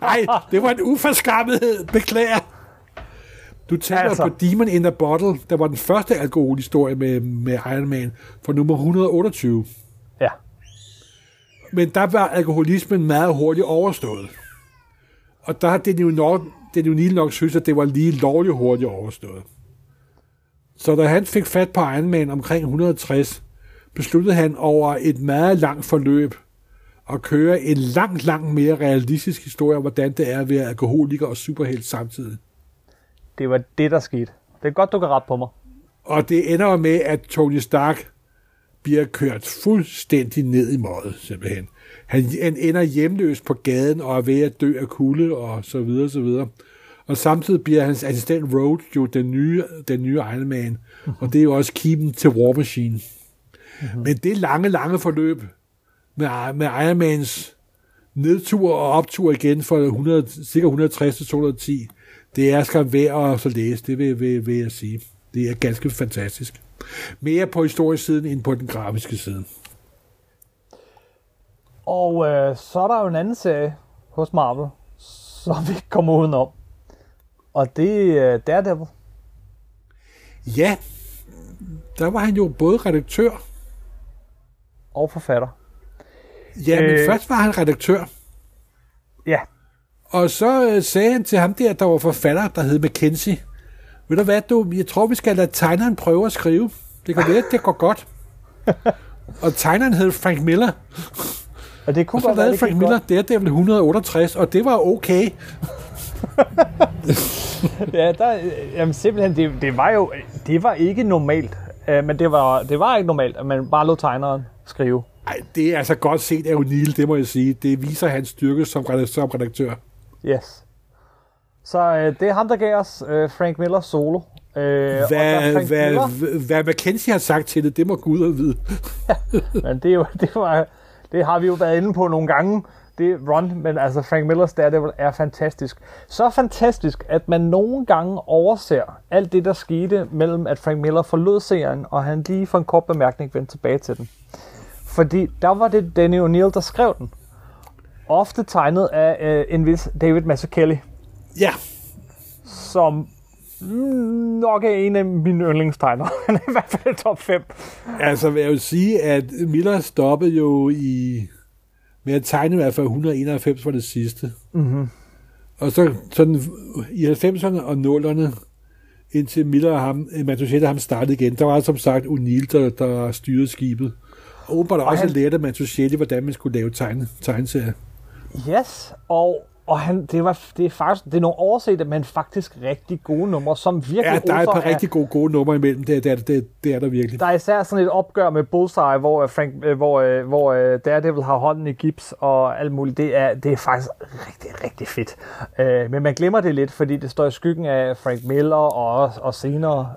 Nej, det var en uforskammethed. Beklager. Du tænker altså. Altså. på Demon in a Bottle, der var den første alkoholhistorie med, med Iron Man fra nummer 128. Ja. Men der var alkoholismen meget hurtigt overstået. Og der har det jo nok, det jo Neil nok synes, at det var lige lovligt hurtigt overstået. Så da han fik fat på Iron Man omkring 160, besluttede han over et meget langt forløb at køre en langt, langt mere realistisk historie om, hvordan det er at være alkoholiker og superhelt samtidig. Det var det, der skete. Det er godt, du kan rette på mig. Og det ender med, at Tony Stark bliver kørt fuldstændig ned i møget, simpelthen. Han, han ender hjemløs på gaden og er ved at dø af kulde og så videre, så videre. Og samtidig bliver hans assistent Rhodes jo den nye, den nye Iron Man, og det er jo også keepen til War Machine. Mm-hmm. Men det lange, lange forløb med, med Iron Mans nedtur og optur igen for 100, cirka 160 til 210. Det er skam værd at så læse, det vil, vil, vil jeg sige. Det er ganske fantastisk. Mere på historisk siden end på den grafiske side. Og øh, så er der jo en anden serie hos Marvel, som vi ikke kommer udenom. Og det er Daredevil. Ja, der var han jo både redaktør. Og forfatter. Ja, men øh, først var han redaktør. Ja. Og så øh, sagde han til ham der, der var forfatter, der hed Mackenzie, ved du hvad, du, jeg tror, vi skal lade tegneren prøve at skrive. Det kan være, det går godt. og tegneren hed Frank Miller. Og det kunne og så godt være, det Frank Miller Daredevil 168, og det var okay. ja, der, jamen simpelthen, det, det var jo, det var ikke normalt. Uh, men det var, det var ikke normalt, at man bare lod tegneren skrive. Ej, det er altså godt set af O'Neill, det må jeg sige. Det viser hans styrke. Som redaktør. Yes. Så uh, det er ham, der gav os uh, Frank Miller solo. Uh, hvad, hvad, Miller, hvad McKenzie har sagt til det, det må Gud have vide. ja, men det, er jo, det, var, det har vi jo været inde på nogle gange det run, men altså Frank Millers Daredevil er fantastisk. Så fantastisk, at man nogle gange overser alt det, der skete mellem, at Frank Miller forlod serien, og han lige for en kort bemærkning vendte tilbage til den. Fordi der var det Danny O'Neill, der skrev den. Ofte tegnet af uh, en vis David Mazzucchelli. Ja. Som nok er en af mine yndlingstegnere. Han er i hvert fald top 5. Altså, jeg vil sige, at Miller stoppede jo i med at tegne i hvert fald 191 var det sidste. Mm-hmm. Og så sådan i 90'erne og 0'erne, indtil Miller og ham, Matuschetta ham startede igen, der var som sagt O'Neill, der, der styrede skibet. Og åbenbart også han... lærte Matuschetta, hvordan man skulle lave tegne, tegneserier. Yes, og og han, det, var, det er faktisk det er nogle oversete, men faktisk rigtig gode numre, som virkelig Ja, der er et par er, rigtig gode, gode numre imellem, det, det, det, det er der virkelig. Der er især sådan et opgør med Bullseye, hvor, øh, Frank, øh, hvor, øh, hvor Daredevil har hånden i gips og alt muligt. Det er, det er faktisk rigtig, rigtig fedt. men man glemmer det lidt, fordi det står i skyggen af Frank Miller og, og senere,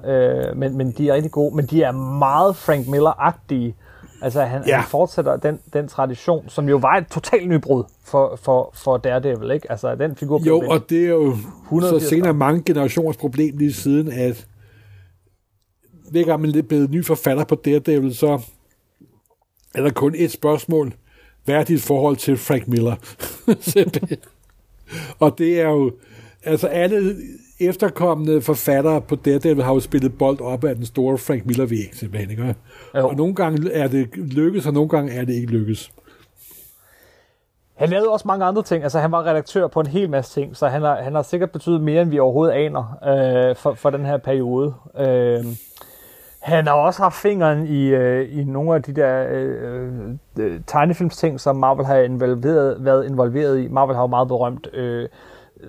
men, men de er rigtig gode. Men de er meget Frank Miller-agtige. Altså han, ja. han fortsætter den, den tradition, som jo var et totalt nybrud for, for, for Daredevil, ikke? Altså den figur Jo, og det er jo så senere mange generationers problem lige siden, at hver gang man er blevet ny forfatter på Daredevil, så er der kun et spørgsmål. Hvad er dit forhold til Frank Miller? og det er jo, altså alle efterkommende forfattere på Daredevil har jo spillet bold op af den store Frank Miller-væg, simpelthen. Ikke? Og nogle gange er det lykkes, og nogle gange er det ikke lykkes. Han lavede også mange andre ting. Altså, han var redaktør på en hel masse ting, så han har, han har sikkert betydet mere, end vi overhovedet aner øh, for, for den her periode. Øh, han har også haft fingeren i, øh, i nogle af de der øh, øh, tegnefilmsting, som Marvel har involveret, været involveret i. Marvel har jo meget berømt øh,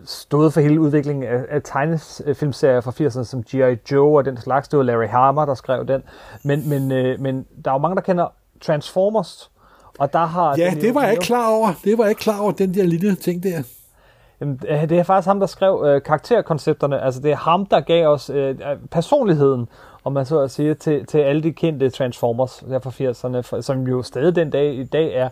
stået for hele udviklingen af, af tegnefilmserier fra 80'erne, som G.I. Joe og den slags. Det var Larry Harmer, der skrev den. Men, men, øh, men der er jo mange, der kender Transformers, og der har... Ja, det var jeg ikke klar over. Det var jeg ikke klar over, den der lille ting der. Jamen, øh, det er faktisk ham, der skrev øh, karakterkoncepterne. Altså, det er ham, der gav os øh, personligheden, om man så at sige, til, til alle de kendte Transformers der fra 80'erne, som jo stadig den dag i dag er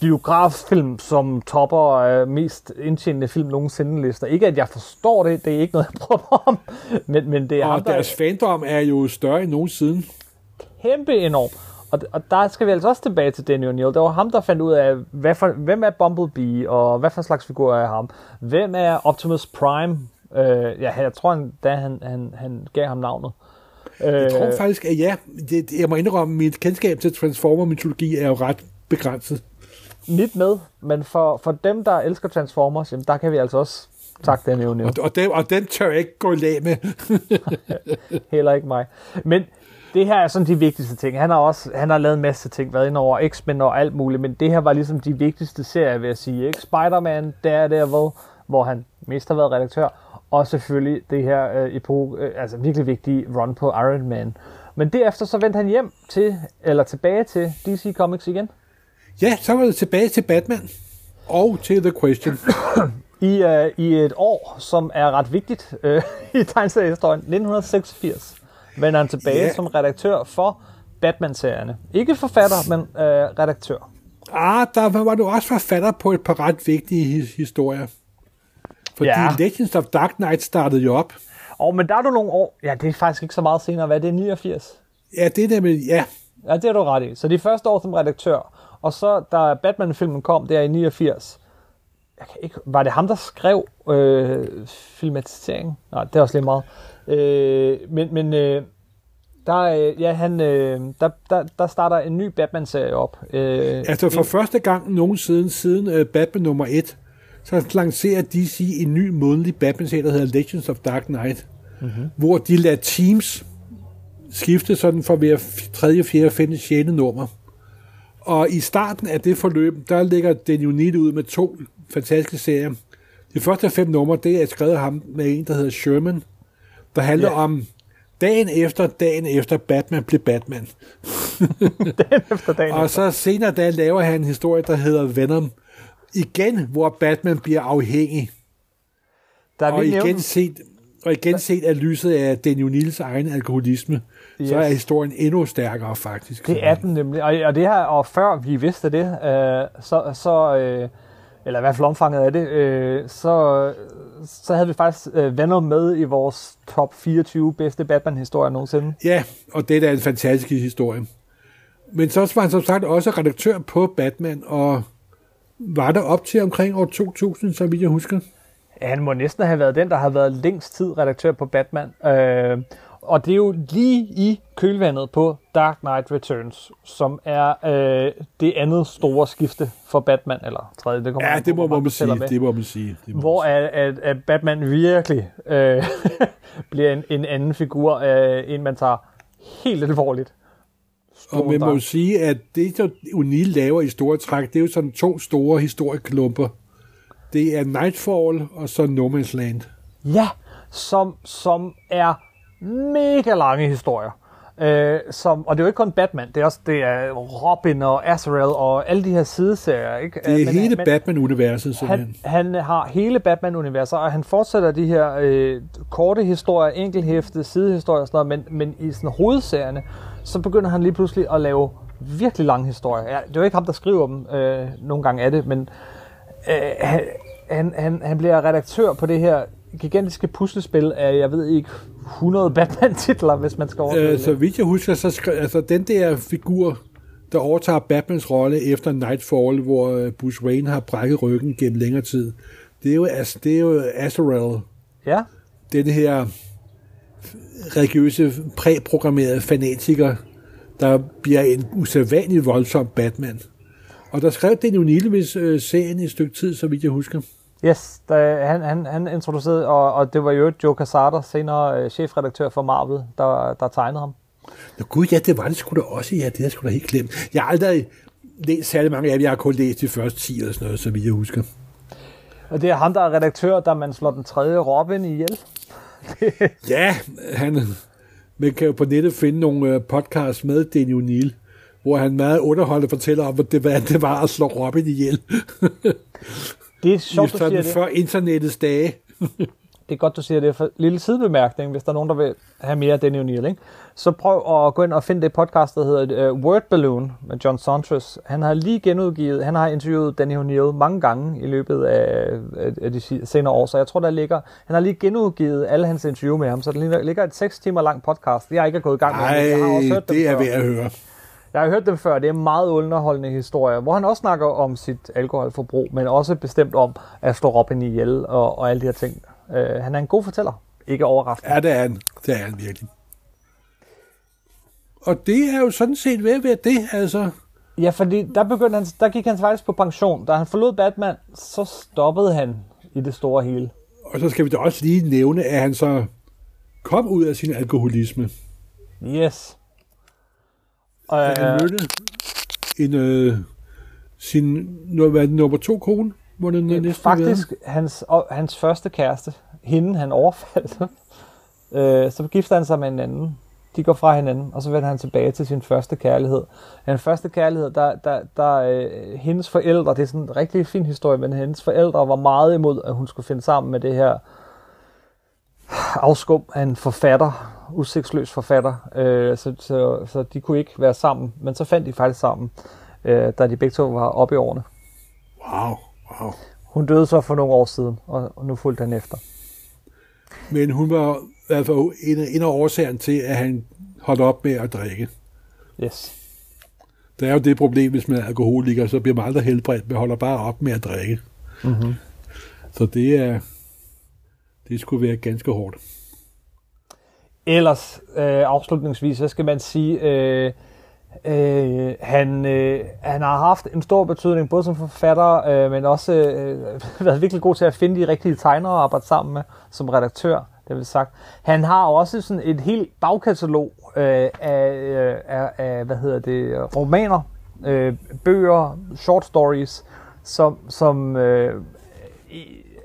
biograffilm, som topper øh, mest indtjenende film nogensinde lister. Ikke at jeg forstår det, det er ikke noget, jeg prøver om, men, men det er Og ham, deres der... fandom er jo større end nogensinde. Kæmpe enorm. Og, og der skal vi altså også tilbage til Danny O'Neill. Det var ham, der fandt ud af, hvad for, hvem er Bumblebee, og hvad for slags figur er ham. Hvem er Optimus Prime? Øh, ja, jeg tror, han, da han, han, han gav ham navnet. Jeg tror øh, faktisk, at ja, det, jeg må indrømme, mit kendskab til Transformer-mytologi er jo ret begrænset mit med, men for, for dem, der elsker Transformers, jamen, der kan vi altså også takke den evne. Og, og, dem, og den tør jeg ikke gå i lag med. Heller ikke mig. Men det her er sådan de vigtigste ting. Han har også han har lavet en masse ting, været ind over X-Men og alt muligt, men det her var ligesom de vigtigste serier, vil jeg sige. Ikke? Spider-Man, Daredevil, hvor han mest har været redaktør, og selvfølgelig det her øh, epoke, øh, altså virkelig vigtige run på Iron Man. Men derefter så vendte han hjem til, eller tilbage til DC Comics igen. Ja, så var det tilbage til Batman og til The Question. I, uh, I et år, som er ret vigtigt uh, i tegneseriehistorien, 1986, vender han tilbage yeah. som redaktør for Batman-serierne. Ikke forfatter, men uh, redaktør. Ah, der var du også forfatter på et par ret vigtige his- historier. Fordi Ja. Legends of Dark Knight startede jo op. Og men der er du nogle år... Ja, det er faktisk ikke så meget senere. Hvad er det? 89? Ja, det er nemlig, ja, Ja, det er du ret i. Så de første år som redaktør, og så da Batman-filmen kom, der i 89, jeg kan ikke, var det ham, der skrev øh, filmatiseringen? Nej, det er også lige meget. Øh, men men øh, der, øh, ja, han, øh, der, der, der starter en ny Batman-serie op. Øh, altså for første gang nogensinde siden uh, Batman nummer 1, så lancerer DC en ny månedlig Batman-serie, der hedder Legends of Dark Knight, mm-hmm. hvor de lader teams skifte sådan for hver tredje, fjerde, femte, sjette nummer. Og i starten af det forløb, der ligger den Unit ud med to fantastiske serier. De første fem numre, det er skrevet af ham med en, der hedder Sherman, der handler Ja. om dagen efter, dagen efter Batman blev Batman. efter dagen. Og så senere der laver han en historie, der hedder Venom. Igen, hvor Batman bliver afhængig. der er Og igen nævnt, set, og igen set af lyset af Daniel Nils egen alkoholisme, yes. så er historien endnu stærkere faktisk. det er den nemlig. Og, og det her, og før vi vidste det, øh, så, så øh, eller i hvert fald omfanget af det, øh, så, så havde vi faktisk øh, Venom med i vores top 24 bedste Batman-historier nogensinde. Ja, og det er en fantastisk historie. Men så var han som sagt også redaktør på Batman, og var der op til omkring år 2000, så vidt jeg husker. Ja, Han må næsten have været den, der har været længst tid redaktør på Batman. Øh, og det er jo lige i kølvandet på Dark Knight Returns, som er øh, det andet store skifte for Batman, eller tredje, det kommer Ja, det må man tæller sige. med. Det må man sige. Det må Hvor man at, at, at Batman virkelig øh, bliver en, en anden figur, øh, en man tager helt alvorligt. sige. Og man må jo sige, at det, der O'Neill laver i store træk, det er jo sådan to store historieklumper. Det er Nightfall og så No Man's Land. Ja, som, som er mega lange historier. Øh, som, og det er jo ikke kun Batman, det er også det er Robin og Azrael og alle de her sideserier. Ikke? Det er men, hele men, Batman-universet, simpelthen. han, han har hele Batman-universet, og han fortsætter de her øh, korte historier, enkelhæfte, sidehistorier og sådan noget, men, men i sådan hovedserierne, så begynder han lige pludselig at lave virkelig lange historier. Ja, det er jo ikke ham, der skriver dem, øh, nogle gange er det, men øh, han, han, han, han bliver redaktør på det her gigantiske puslespil af, jeg ved ikke, 100 Batman-titler, hvis man skal overføre Øh, så vidt jeg husker, så skrev, altså den der figur, der overtager Batmans rolle efter Nightfall, hvor øh, Bruce Wayne har brækket ryggen gennem længere tid, det er jo, As- det er jo Azrael, Ja, den her religiøse, præprogrammerede fanatiker, der bliver en usædvanlig voldsom Batman. Og der skrev den jo Nilevis øh, serien i et stykke tid, så vidt jeg husker. Yes, da, han, han, han introducerede, og, og det var jo Joe Quesada, senere øh, chefredaktør for Marvel, der, der tegnede ham. Nå gud, ja, det var det sgu da også. Ja, det jeg sgu da helt glemt. Jeg har aldrig læst særlig mange af dem. Jeg har kun læst de første 10 eller sådan noget, så vidt jeg husker. Og det er ham, der er redaktør, da man slår den tredje Robin ihjel. Ja, han, man kan jo på nettet finde nogle øh, podcasts med Daniel Neal, hvor han meget underholdende fortæller om, hvad det, hvad det var at slå Robin ihjel. Det er sjovt, du siger det. før internettets dage. Det er godt, du siger det. For lille sidebemærkning, hvis der er nogen, der vil have mere af Danny O'Neill, ikke? så prøv at gå ind og finde det podcast, der hedder uh, Word Balloon med John Saunders. Han har lige genudgivet, han har interviewet Danny O'Neill mange gange i løbet af, af, de senere år, så jeg tror, der ligger, han har lige genudgivet alle hans interview med ham, så der ligger- et 6 timer lang podcast. Jeg har ikke gået i gang med men jeg har også hørt det er ved at høre. Jeg har hørt dem før, det er meget underholdende historier, hvor han også snakker om sit alkoholforbrug, men også bestemt om at slå Robin ihjel og, og alle de her ting. Uh, han er en god fortæller. Ikke overraskende. Ja, det er han. Det er han virkelig. Og det er jo sådan set ved at være det, altså. Ja, fordi der, begyndte han, der gik han faktisk på pension. Da han forlod Batman, så stoppede han i det store hele. Og så skal vi da også lige nævne, at han så kom ud af sin alkoholisme. Yes. Og, at han mødte en, øh, sin nu, hvad er nummer to kone, må det næsten være. faktisk hans, og, hans første kæreste, hende han overfaldt, øh, så gifter han sig med en anden. De går fra hinanden, og så vender han tilbage til sin første kærlighed. Den første kærlighed, der, der, der øh, hendes forældre, det er sådan en rigtig fin historie, men hendes forældre var meget imod, at hun skulle finde sammen med det her afskum af en forfatter, udsigtsløs forfatter, øh, så, så, så de kunne ikke være sammen, men så fandt de faktisk sammen. øh, da de begge to var oppe i årene. Wow, wow. Hun døde så for nogle år siden, og, og nu fulgte han efter. Men hun var i hvert fald en af, en af årsagerne til, at han holdt op med at drikke. Yes. Der er jo det problem, hvis man er alkoholiker, så bliver man aldrig helbredt, men holder bare op med at drikke. Mm-hmm. Så det er, det skulle være ganske hårdt. Ellers, øh, afslutningsvis, så skal man sige, øh, øh, han, øh, han har haft en stor betydning, både som forfatter, øh, men også øh, været virkelig god til at finde de rigtige tegnere at arbejde sammen med som redaktør, det vil sagt. Han har også sådan et helt bagkatalog øh, af, øh, af, af, hvad hedder det, romaner, øh, bøger, short stories, som, som øh,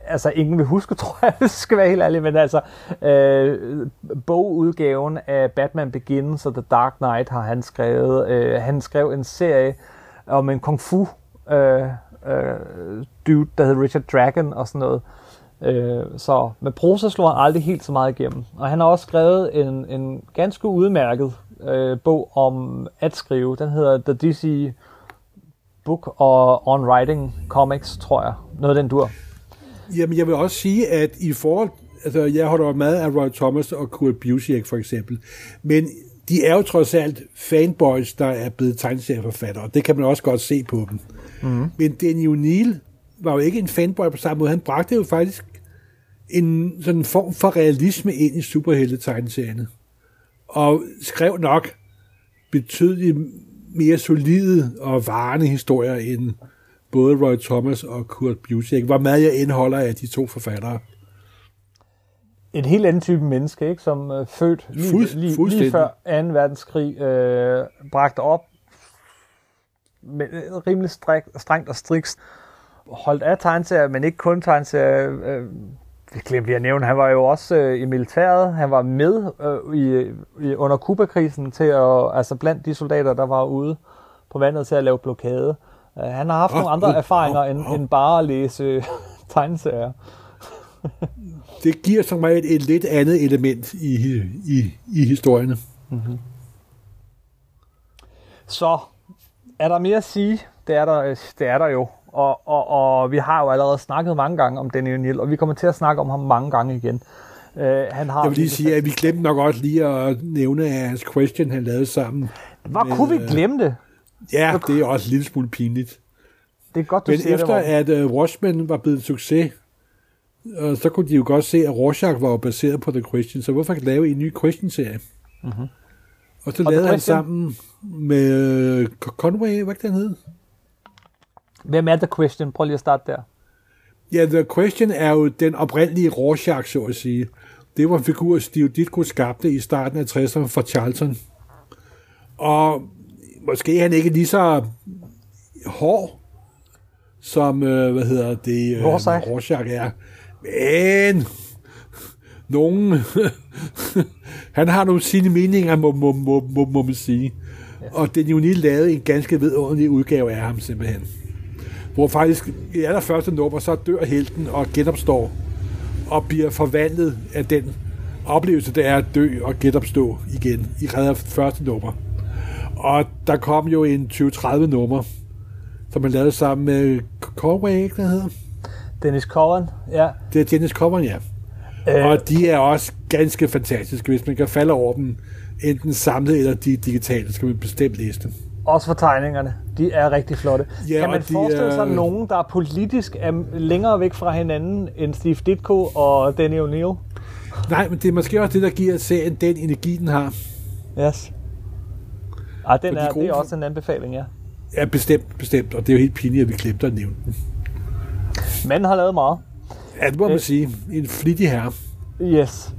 altså ingen vil huske, tror jeg, hvis skal være helt ærlig, men altså øh, bogudgaven af Batman Begins og The Dark Knight har han skrevet. Øh, han skrev en serie om en kung fu øh, øh, dude, der hed Richard Dragon og sådan noget. Øh, så med prosa slår han aldrig helt så meget igennem. Og han har også skrevet en, en ganske udmærket øh, bog om at skrive. Den hedder The DC Book on Writing Comics, tror jeg. Noget af den dur. Jamen, jeg vil også sige, at i forhold... Altså, jeg holder meget af Roy Thomas og Kurt Busiek, for eksempel. Men de er jo trods alt fanboys, der er blevet tegneserieforfattere, og det kan man også godt se på dem. Mm. Men Danny O'Neill var jo ikke en fanboy på samme måde. Han bragte jo faktisk en sådan form for realisme ind i superhelte-tegneserierne. Og skrev nok betydeligt mere solide og varende historier end både Roy Thomas og Kurt Busiek. Hvor meget jeg indholder af de to forfattere. En helt anden type menneske, ikke? som øh, født lige, Fuld- lige, lige før 2. verdenskrig, øh, bragt op med øh, rimelig stræk, strengt og strikst, holdt af tegneserier, men ikke kun tegneserier. Øh, det glemte vi at nævne. Han var jo også øh, i militæret. Han var med øh, i, i, under Kuba-krisen til at, altså blandt de soldater, der var ude på vandet til at lave blokade. Uh, han har haft Åh, nogle andre Gud. erfaringer Åh, end, åh. end bare at læse tegneserier. Det giver som regel et lidt andet element i, i, i historierne. Så er der mere at sige? Det er der, det er der jo. Og, og, og vi har jo allerede snakket mange gange om Danny O'Neill, og vi kommer til at snakke om ham mange gange igen. Uh, han har Jeg vil lige sige, at vi glemte nok også lige at nævne hans question, han lavede sammen. Hvor med, kunne vi øh, glemme det? Ja, det er også en lille smule pinligt. Det er godt, du Men siger efter det, at uh, Watchmen var blevet en succes, og så kunne de jo godt se, at Rorschach var jo baseret på The Question, så hvorfor ikke lave en ny Question-serie? Mm-hmm. Og så. Og lavede han sammen med uh, Conway, hvad den hed? Hvem er The Question? Prøv lige at starte der. Ja, The Question er jo den oprindelige Rorschach, så at sige. Det var en figur, Steve Ditko skabte i starten af 60'erne for Charlton. Og måske er han ikke lige så hård, som, øh, hvad hedder det, øh, Rorschach. Rorschach er. Men nogen, han har nogle sine meninger, må, må, må, må, må man sige. Og den lige lavede en ganske vidunderlig udgave af ham simpelthen. Hvor faktisk i allerførste nummer, så dør helten og genopstår og bliver forvandlet af den oplevelse, det er at dø og genopstå igen i redder første nummer. Og der kom jo en 20-30 nummer, som man lavede sammen med Conway, ikke der hedder? Dennis Cowan, ja. Det er Dennis Coburn, ja. Øh, Og de er også ganske fantastiske. Hvis man kan falde over dem, enten samlet eller de digitale, skal man bestemt læse dem. Også for tegningerne. De er rigtig flotte. Ja, kan man forestille sig er- nogen, der politisk er længere væk fra hinanden end Steve Ditko og Danny O'Neill? Nej, men det er måske også det, der giver serien den energi, den har. Yes. Ej, den For de er, det er også en anbefaling, ja. Ja, bestemt, bestemt. Og det er jo helt pinligt, at vi glemte at nævne den. Manden har lavet meget. Ja, det må man Øh. sige. En flittig herre. Yes.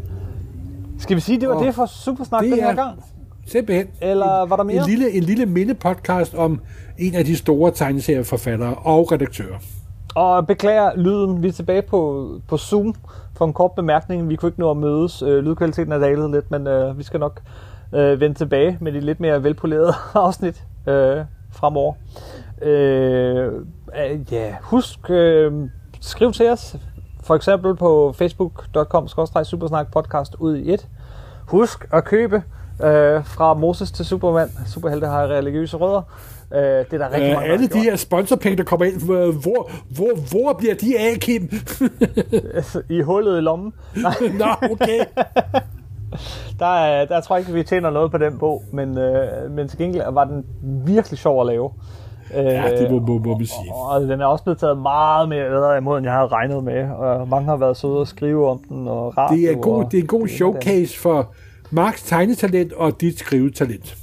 Skal vi sige, det var Og det for Supersnak det den her er- gang? Simpelthen. Eller var der mere? En lille, en lille minde-podcast om en af de store tegneserieforfattere og redaktører. Og beklager lyden. Vi er tilbage på, på Zoom for en kort bemærkning. Vi kunne ikke nå at mødes. Øh, lydkvaliteten er dalet lidt, men øh, vi skal nok øh, vende tilbage med de lidt mere velpolerede afsnit øh, fremover. Øh, øh, ja, husk, øh, skriv til os. For eksempel på facebook.com supersnak podcast ud i et. Husk at købe øh, fra Moses til Superman. Superhelte har religiøse rødder. Øh, det er der rigtig Øh, mange, alle de her sponsorpenge, der kommer ind, hvor, hvor, hvor, hvor bliver de af, Kim? I hullet i lommen. Nej, Nå, okay. Der, er- der tror jeg ikke, vi tjener noget på den bog, men, øh, men til gengæld var den virkelig sjov at lave. Øh, Ja, det må, må, må man sige. Og den er også blevet taget meget mere bedre imod, end jeg havde regnet med. Og mange har været søde og skrive om den. Og radio, Det er, god, og det er en god og showcase for Marks tegnetalent og dit skrivetalent.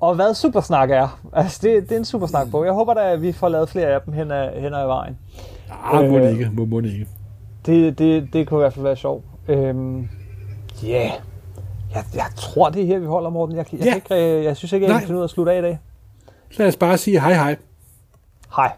Og hvad Supersnak er. Altså, det, det er en Supersnak-bog. Jeg håber da, at vi får lavet flere af dem hen ad, hen ad vejen. Ah, må Øh. det ikke, må, må det ikke. Det, det, det kunne i hvert fald være sjovt. Øhm, ja, yeah. jeg, jeg tror, det er her, vi holder, Morten. Jeg, jeg, Ja. kan ikke, øh, jeg synes ikke, jeg kan finde ud af at slutte af i dag. Lad os bare sige hej hej. Hej.